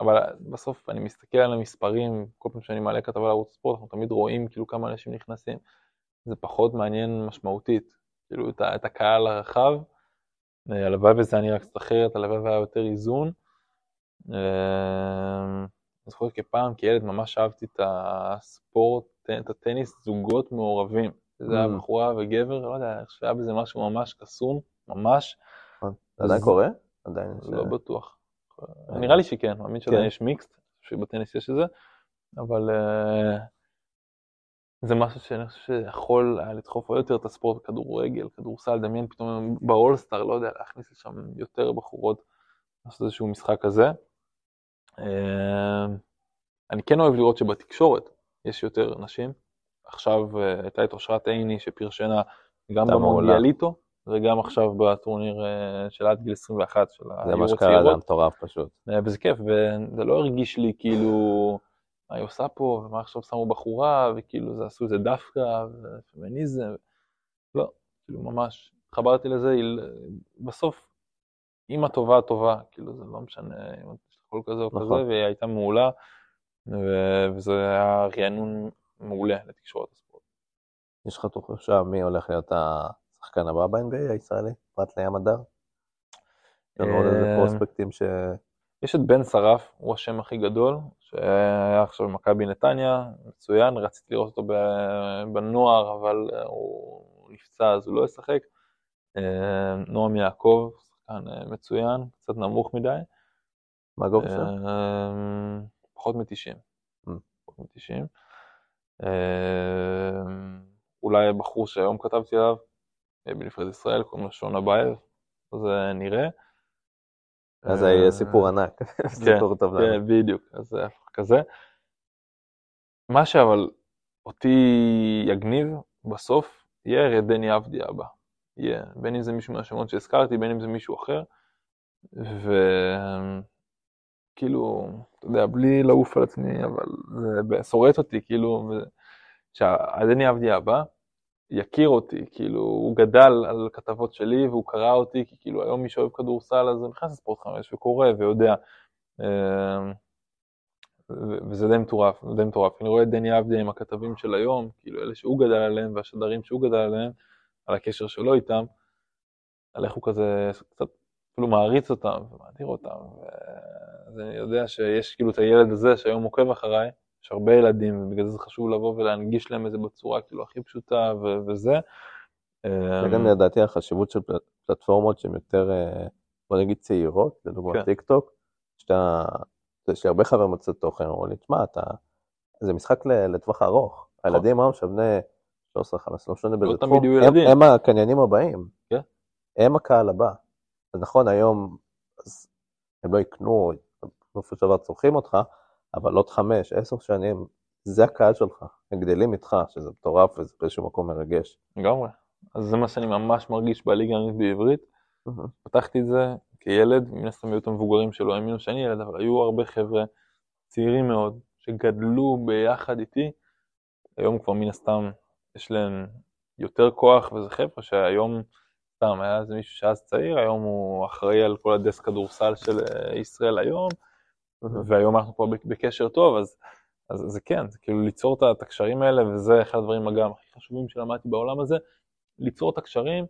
אבל בסוף אני מסתכל על המספרים, כל פעם שאני מעלה כתבה לערוץ ספורט, אנחנו תמיד רואים כאילו כמה אנשים נכנסים. זה פחות מעניין משמעותית, כאילו את, את הקהל הרחב. הלוואי וזה היה נראה קצת אחרת, הלוואי והיה יותר איזון. אה, אני זוכר כפעם, כילד, ממש אהבתי את הספורט, את הטניס זוגות מעורבים. זה היה Mm. בחורה וגבר, לא יודע, חושב שהיה בזה משהו ממש קסום, ממש, זה עדיין קורה? עדיין. לא בטוח. נראה לי שכן, מאמין שעדיין. יש מיקסט, שבטניס יש את זה, אבל אה, זה משהו שאני חושב שיכול היה לדחוף עוד יותר את הספורט, כדורגל, כדורסל, דמיין פתאום באולסטאר, לא יודע, להכניס לשם יותר בחורות, לעשות איזשהו משחק כזה. אה, אני כן אוהב לראות שבתקשורת יש יותר נשים. עכשיו אה, הייתה את אושרת עיני שפרשנה גם. במונדיאליטו, וגם עכשיו בטורניר אה, של עד גיל 21 של זה היורו מה שקרה, זה. מטורף פשוט. וזה כיף, וזה לא הרגיש לי כאילו, מה היא עושה פה, ומה עכשיו שמו בחורה, וכאילו זה עשו את זה דווקא, ופמיניזם, לא, כאילו ממש, התחברתי לזה, בסוף, אימא טובה טובה, כאילו זה לא משנה אם יש קול כזה או נכון. כזה, והיא הייתה מעולה, וזה היה רענון מעולה לתקשורת הספורט. יש לך תחושה מי הולך להיות השחקן הבא ב-NBA הישראלי, פרט לים הדר? יש לנו עוד איזה אה, פרוספקטים ש... יש את בן שרף, הוא השם הכי גדול, שהיה עכשיו במכבי נתניה, מצוין, רציתי לראות אותו בנוער, אבל אה, הוא נפצע אז הוא לא ישחק. אה, נועם יעקב, שחקן מצוין, קצת נמוך מדי. מה הגובה שלו? אה, פחות מ-90. Mm. פחות מ-90. אולי בחור שהיום כתבתי עליו, אה, בנבחרת ישראל, קוראים לו שון אבייב, אז אה, נראה. אז זה יהיה אה, סיפור ענק, סיפור טוב לנו. כן, בדיוק, אז זה כזה. מה שאבל אותי יגניב בסוף, יהיה דני עבדי הבא. יהיה, בין אם זה מישהו מהשמות שהזכרתי, בין אם זה מישהו אחר. וכאילו, אתה יודע, בלי לעוף על עצמי, אבל זה שורט אותי, כאילו, שהדני עבדי הבא יכיר אותי, כאילו, הוא גדל על כתבות שלי והוא קרא אותי, כי כאילו היום מי שאוהב כדורסל אז הוא נכנס לספורט חמש וקורא ויודע. אמ, וזה די מטורף, די מטורף. אני רואה את דני עבדי עם הכתבים של היום, כאילו אלה שהוא גדל עליהם והשדרים שהוא גדל עליהם, על הקשר שלו איתם, על איך הוא כזה קצת אפילו מעריץ אותם ומאדיר אותם. אז אני יודע שיש כאילו את הילד הזה שהיום עוקב אחריי, יש הרבה ילדים, ובגלל זה חשוב לבוא ולהנגיש להם את זה בצורה כאילו הכי פשוטה ו- וזה. זה גם לדעתי החשיבות של פלטפורמות שהן יותר, אה, בוא נגיד צעירות, לדוגמה כן. טיק טוק, שאתה, יש לי הרבה חברים מוצאים תוכן, אמרו לי, תשמע, אתה, זה משחק לטווח ארוך. הילדים היום שהם בני 13-15, לא משנה באיזה לא תחום, תמיד יהיו הם-. הם הקניינים הבאים. כן. הם הקהל הבא. אז נכון, היום אז הם לא יקנו, בסופו של דבר צורכים אותך, אבל עוד חמש, עשר שנים, זה הקהל שלך, הם גדלים איתך, שזה מטורף וזה באיזשהו מקום מרגש. לגמרי. אז זה מה שאני ממש מרגיש בליגה האנגלית בעברית. פתחתי את זה כילד, מן הסתם היו את המבוגרים שלא האמינו שאני ילד, אבל היו הרבה חבר'ה צעירים מאוד, שגדלו ביחד איתי. היום כבר מן הסתם יש להם יותר כוח, וזה חבר'ה שהיום, סתם, היה איזה מישהו שאז צעיר, היום הוא אחראי על כל הדסק כדורסל של אה, ישראל היום, והיום אנחנו כבר בקשר טוב, אז, אז זה כן, זה כאילו ליצור את- הקשרים האלה, וזה אחד הדברים גם הכי חשובים שלמדתי בעולם הזה, ליצור את הקשרים,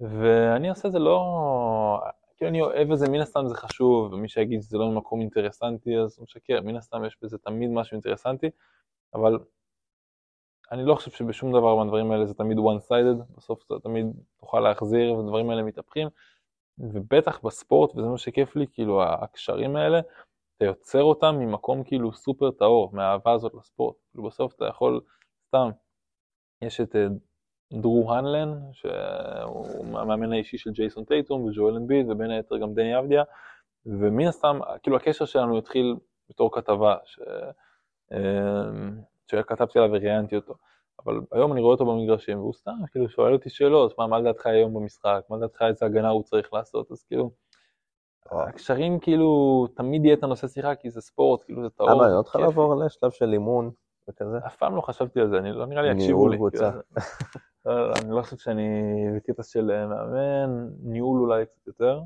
ואני עושה זה לא... כאילו אני אוהב את זה, מן הסתם זה חשוב, ומי שיגיד שזה לא ממקום אינטרסנטי אז הוא משקר, מן הסתם יש בזה תמיד משהו אינטרסנטי, אבל אני לא חושב שבשום דבר מהדברים האלה זה תמיד one sided, בסוף אתה תמיד תוכל להחזיר והדברים האלה מתהפכים, ובטח בספורט, וזה מה שכיף לי, כאילו הקשרים האלה, אתה יוצר אותם ממקום כאילו סופר טהור, מהאהבה הזאת לספורט. כאילו בסוף אתה יכול, סתם, יש את אה, דרו הנלן, שהוא המאמן האישי של ג'ייסון טייטום וג'ואל אמביד, ובין היתר גם דני אבדיה, ומן הסתם, כאילו הקשר שלנו התחיל בתור כתבה, ש... שכתבתי עליו וראיינתי אותו. אבל היום אני רואה אותו במגרשים, והוא סתם כאילו שואל אותי שאלות, מה, מה לדעתך היום במשחק, מה לדעתך איזה הגנה הוא צריך לעשות, אז כאילו, הקשרים כאילו, תמיד יהיה את הנושא שיחה, כי זה ספורט, כאילו זה טהור. היה מעניין אותך. לעבור לשלב של אימון וכזה? אף פעם לא חשבתי על זה, אני לא נראה לי יקשיבו ניהול לי. קבוצה. כאילו, לא, לא, אני לא חושב שאני בקטע של מאמן, ניהול אולי קצת יותר.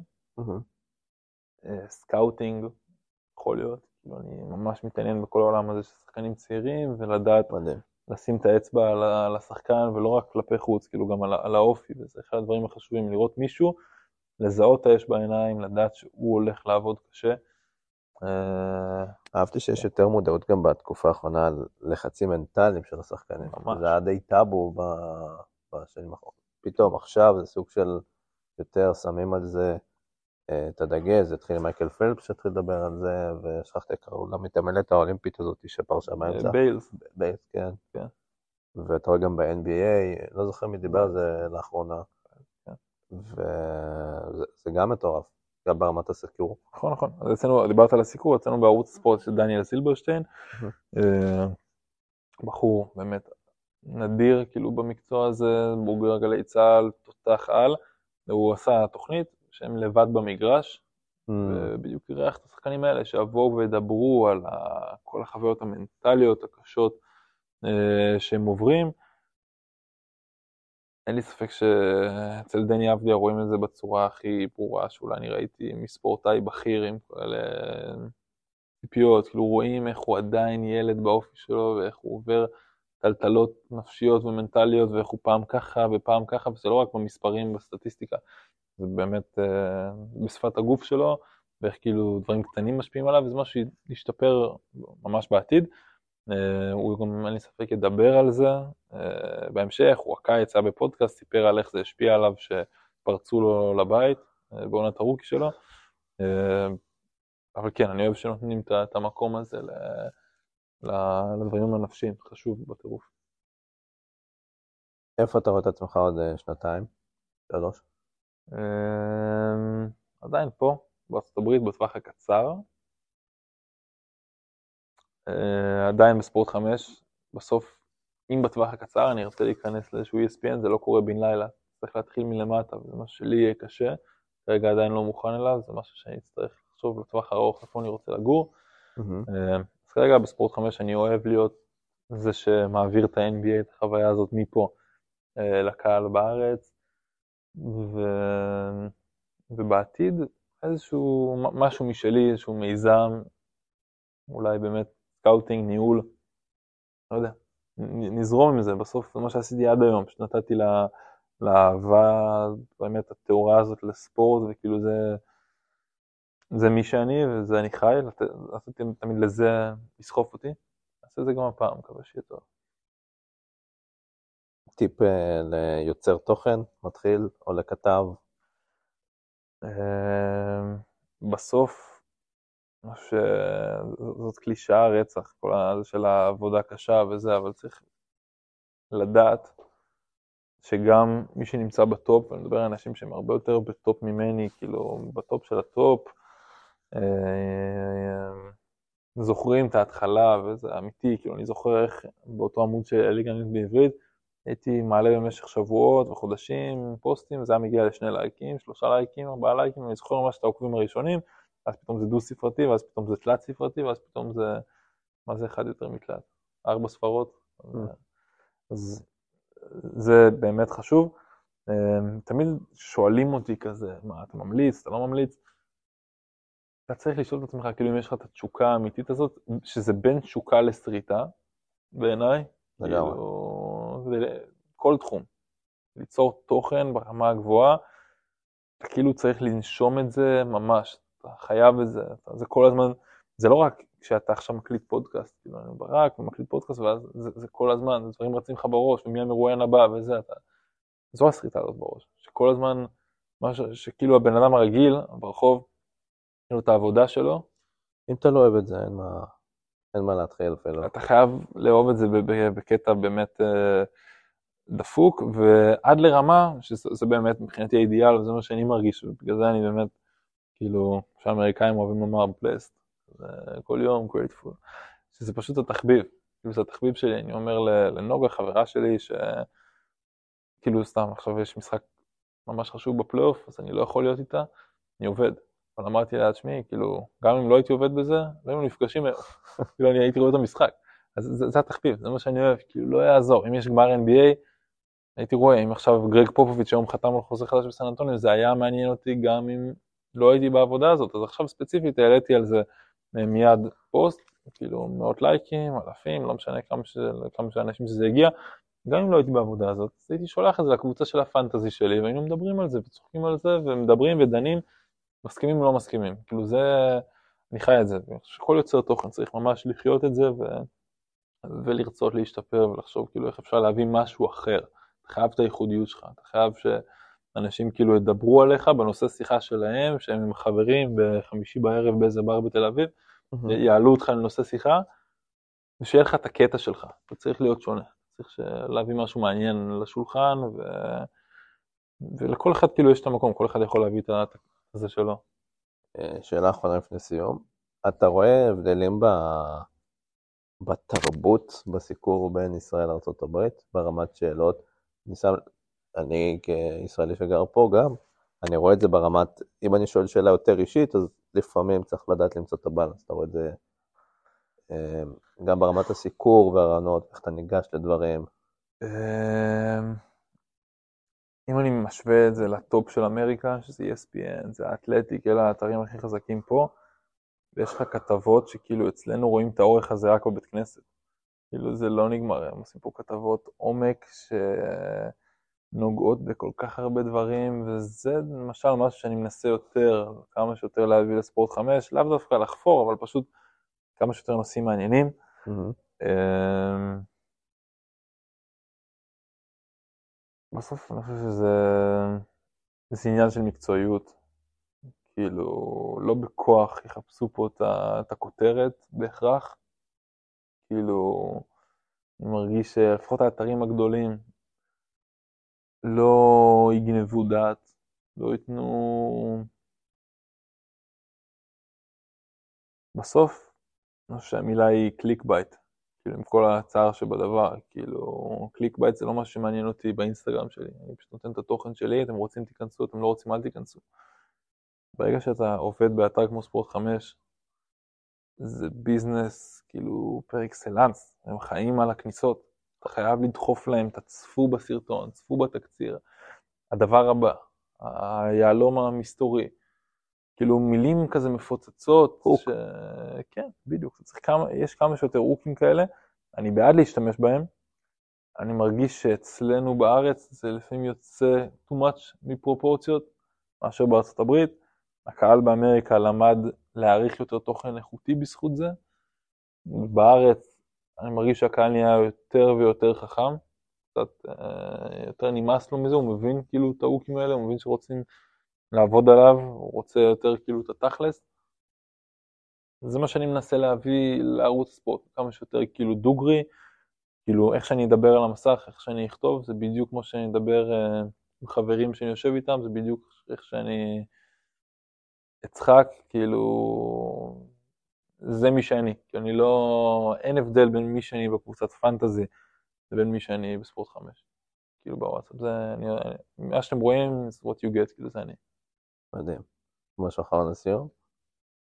אה, scouting, יכול להיות. כאילו, אני ממש מתעניין בכל העולם הזה של שחקנים צעירים, ולדעת מדהים. לשים את האצבע על השחקן, ולא רק כלפי חוץ, כאילו גם על, על האופי, וזה אחד הדברים החשובים, לראות מישהו, לזהות את האש בעיניים, לדעת שהוא הולך לעבוד קשה. אה, אהבתי שיש יותר מודעות גם בתקופה האחרונה על לחצים מנטליים של השחקנים. ממש. זה היה די טאבו בשנים האחרונות. פתאום עכשיו זה סוג של יותר שמים על זה את הדגש, התחיל מייקל פלפס שהתחיל לדבר על זה, ושכחתי קראו למתעמלת האולימפית הזאת שפרשה באמצע. ביילס, בייס, כן. כן. ואתה רואה גם ב-NBA, לא זוכר מי דיבר על זה לאחרונה. כן. וזה זה גם מטורף, גם ברמת הסקיור. נכון, נכון. אז אצלנו, דיברת על הסיקור, אצלנו בערוץ הספורט של דניאל סילברשטיין. אה, בחור באמת נדיר כאילו במקצוע הזה, בוגר גלי צה"ל, תותח על, הוא עשה תוכנית שהם לבד במגרש, Mm, ובדיוק אירח את השחקנים האלה שיבואו וידברו על ה- כל החוויות המנטליות הקשות אה, שהם עוברים. אין לי ספק שאצל דני אבדיה רואים את זה בצורה הכי ברורה שאולי אני ראיתי מספורטאי בכיר עם כאלה ציפיות, כאילו רואים איך הוא עדיין ילד באופי שלו ואיך הוא עובר טלטלות נפשיות ומנטליות ואיך הוא פעם ככה ופעם ככה, וזה לא רק במספרים, בסטטיסטיקה, זה באמת אה, בשפת הגוף שלו, ואיך כאילו דברים קטנים משפיעים עליו, וזה משהו שישתפר ממש בעתיד. אה, הוא גם, אין לי ספק, ידבר על זה אה, בהמשך, הוא הקיץ היה בפודקאסט, סיפר על איך זה השפיע עליו שפרצו לו לבית אה, בעונת הרוקי שלו. אה, אבל כן, אני אוהב שנותנים את המקום הזה ל- לדברים הנפשיים, חשוב בטירוף. איפה אתה רואה את עצמך עוד שנתיים? שלוש? אה, עדיין פה, בארצות הברית, בטווח הקצר. אה, עדיין בספורט 5, בסוף אם בטווח הקצר אני ארצה להיכנס לאיזשהו ESPN, זה לא קורה בן לילה, צריך להתחיל מלמטה, וזה משהו שלי יהיה קשה, כרגע עדיין לא מוכן אליו, זה משהו שאני אצטרך לחשוב לטווח הארוך איפה אני רוצה לגור. אה, אז כרגע בספורט 5 אני אוהב להיות זה שמעביר את ה-NBA, את החוויה הזאת מפה אה, לקהל בארץ, ו... ובעתיד איזשהו משהו משלי, איזשהו מיזם, אולי באמת scouting, ניהול, לא יודע, נזרום עם זה, בסוף זה מה שעשיתי עד היום, פשוט נתתי לה, לאהבה, באמת התאווה הזאת לספורט, וכאילו זה, זה מי שאני וזה אני חי, לתת תמיד לזה לסחוף אותי, נעשה את זה גם הפעם, מקווה שיהיה טוב. טיפ אה, ליוצר תוכן, מתחיל, או לכתב, אמ, בסוף, אני חושב שזאת קלישאה רצח, כל הזה של העבודה קשה וזה, אבל צריך לדעת שגם מי שנמצא בטופ, ואני מדבר על אנשים שהם הרבה יותר בטופ ממני, כאילו בטופ של הטופ, אמ, זוכרים את ההתחלה, וזה אמיתי, כאילו אני זוכר איך באותו עמוד של האנגלית בעברית, הייתי מעלה במשך שבועות וחודשים פוסטים, זה היה מגיע לשני לייקים, שלושה לייקים, ארבעה לייקים, אני זוכר ממש את העוקבים הראשונים, אז פתאום זה דו ספרתי, ואז פתאום זה תלת ספרתי, ואז פתאום זה, מה זה אחד יותר מתלת? ארבע ספרות. אז זה באמת חשוב. אמ, תמיד שואלים אותי כזה, מה, אתה ממליץ, אתה לא ממליץ? אתה צריך לשאול את עצמך, כאילו אם יש לך את התשוקה האמיתית הזאת, שזה בין תשוקה לסריטה, בעיניי, לגמרי. כאילו, כל תחום. ליצור תוכן ברמה הגבוהה, אתה כאילו צריך לנשום את זה ממש, אתה חייב את זה, אתה, זה כל הזמן, זה לא רק כשאתה עכשיו מקליט פודקאסט, כאילו אני ברק ומקליט פודקאסט ואז זה, זה כל הזמן, דברים רצים לך בראש, ומי המרואיין הבא וזה, אתה, זו הסריטה הזאת בראש, שכל הזמן, מה ש, שכאילו הבן אדם הרגיל ברחוב, יש לו את העבודה שלו, אם אתה לא אוהב את זה, אין מה, אין מה להתחיל אפילו. אתה חייב לאהוב את זה בקטע באמת אה, דפוק, ועד לרמה, שזה זה באמת מבחינתי האידיאל, וזה מה שאני מרגיש, ובגלל זה אני באמת, כאילו, שהאמריקאים אוהבים לומר blessed, זה כל יום grateful, שזה פשוט התחביב, כאילו זה התחביב שלי, אני אומר לנוגה, חברה שלי, שכאילו סתם, עכשיו יש משחק ממש חשוב בפלייאוף, אז אני לא יכול להיות איתה, אני עובד. אבל אמרתי לעצמי, כאילו, גם אם לא הייתי עובד בזה, לא היינו נפגשים. כאילו, אני הייתי רואה את המשחק. אז זה, זה התחביב, זה מה שאני אוהב, כאילו, לא יעזור. אם יש גמר NBA, הייתי רואה, אם עכשיו גרג פופוביץ' היום חתם על חוזה חדש בסן אנטוניו, זה היה מעניין אותי גם אם לא הייתי בעבודה הזאת. אז עכשיו ספציפית העליתי על זה אה, מיד פוסט, כאילו, מאות לייקים, אלפים, לא משנה כמה, ש... כמה שאנשים שזה הגיע. גם אם לא הייתי בעבודה הזאת, הייתי שולח את זה לקבוצה של הפנטזי שלי, והיינו מדברים על זה, וצוחקים על זה, ומדברים ודנים, מסכימים או לא מסכימים. כאילו זה, אני חי את זה. שכל יוצר תוכן צריך ממש לחיות את זה ו... ולרצות להשתפר ולחשוב כאילו איך אפשר להביא משהו אחר. אתה חייב את הייחודיות שלך, אתה חייב שאנשים כאילו ידברו עליך בנושא שיחה שלהם, שהם עם חברים בחמישי בערב באיזה בר בתל אביב, מהמם. יעלו אותך לנושא שיחה, ושיהיה לך את הקטע שלך. אתה צריך להיות שונה, צריך להביא משהו מעניין לשולחן, ו... ולכל אחד כאילו יש את המקום, כל אחד יכול להביא את הזה שלו. אה, שאלה אחרונה לפני סיום. אתה רואה הבדלים ב... בתרבות, בסיקור בין ישראל לארה"ב, ברמת שאלות? אני, שם... אני כישראלי שגר פה גם, אני רואה את זה ברמת, אם אני שואל שאלה יותר אישית, אז לפעמים צריך לדעת למצוא את הבאלנס, אתה רואה את זה אה, גם ברמת הסיקור והרעיונות, איך אתה ניגש לדברים. אמ, אם אני משווה את זה לטופ של אמריקה, שזה ESPN, זה האתלטיק, אלה האתרים הכי חזקים פה, ויש לך כתבות שכאילו אצלנו רואים את האורך הזה רק בבית כנסת. כאילו זה לא נגמר, הם עושים פה כתבות עומק שנוגעות בכל כך הרבה דברים, וזה למשל משהו שאני מנסה יותר, כמה שיותר להביא לספורט 5, לאו דווקא לחפור, אבל פשוט כמה שיותר נושאים מעניינים. מהמם. בסוף אני חושב שזה זה עניין של מקצועיות. כאילו, לא בכוח יחפשו פה את את הכותרת בהכרח. כאילו, אני מרגיש שלפחות האתרים הגדולים לא יגנבו דעת, לא ייתנו... בסוף, אני חושב שהמילה היא clickbait. כאילו, עם כל הצער שבדבר, כאילו, clickbait זה לא משהו שמעניין אותי באינסטגרם שלי, אני פשוט נותן את התוכן שלי, אתם רוצים תיכנסו, אתם לא רוצים אל תיכנסו. ברגע שאתה עובד באתר כמו ספורט 5, זה ביזנס כאילו פר אקסלנס, הם חיים על הכניסות, אתה חייב לדחוף להם, תצפו בסרטון, צפו בתקציר. הדבר הבא, היהלום המסתורי, כאילו מילים כזה מפוצצות, hook. ש... כן, בדיוק, כמה, יש כמה שיותר הוקים כאלה, אני בעד להשתמש בהם, אני מרגיש שאצלנו בארץ זה לפעמים יוצא too much מפרופורציות מאשר בארצות הברית, הקהל באמריקה למד להעריך יותר תוכן איכותי בזכות זה, בארץ אני מרגיש שהקהל נהיה יותר ויותר חכם, קצת אה, יותר נמאס לו מזה, הוא מבין כאילו את ההוקים האלה, הוא מבין שרוצים לעבוד עליו, הוא רוצה יותר כאילו את התכלס. זה מה שאני מנסה להביא לערוץ ספורט, כמה שיותר כאילו דוגרי, כאילו איך שאני אדבר על המסך, איך שאני אכתוב, זה בדיוק כמו שאני אדבר אה, עם חברים שאני יושב איתם, זה בדיוק איך שאני אצחק, כאילו, זה מי שאני, כי אני לא, אין הבדל בין מי שאני בקבוצת פנטזי לבין מי שאני בספורט 5. כאילו בוואטסאפ, זה, אני, מה שאתם רואים, זה what you get, כאילו זה אני. מדהים. משהו אחרון לסיום?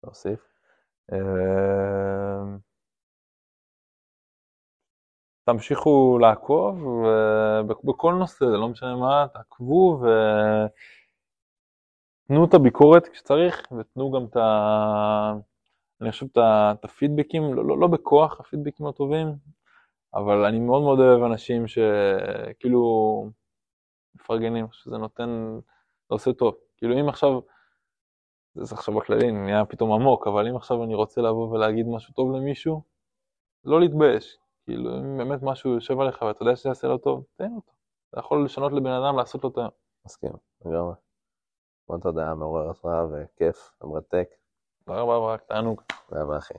להוסיף? אה, תמשיכו לעקוב, ובכל נושא, לא משנה מה, תעקבו ותנו את הביקורת כשצריך, ותנו גם את ה... אני חושב את הפידבקים, לא, לא, לא בכוח הפידבקים הטובים, אבל אני מאוד מאוד אוהב אנשים שכאילו מפרגנים, שזה נותן, זה עושה טוב. כאילו אם עכשיו, זה עכשיו בכללי נהיה פתאום עמוק, אבל אם עכשיו אני רוצה לבוא ולהגיד משהו טוב למישהו, לא להתבייש. כאילו אם באמת משהו יושב עליך ואתה יודע שזה יעשה לו טוב, תן אותו. אתה יכול לשנות לבן אדם, לעשות לו את ה... מסכים, לגמרי. מאוד תודה, מעורר השראה וכיף ומרתק. תודה רבה, רק תענוג. תודה רבה אחי.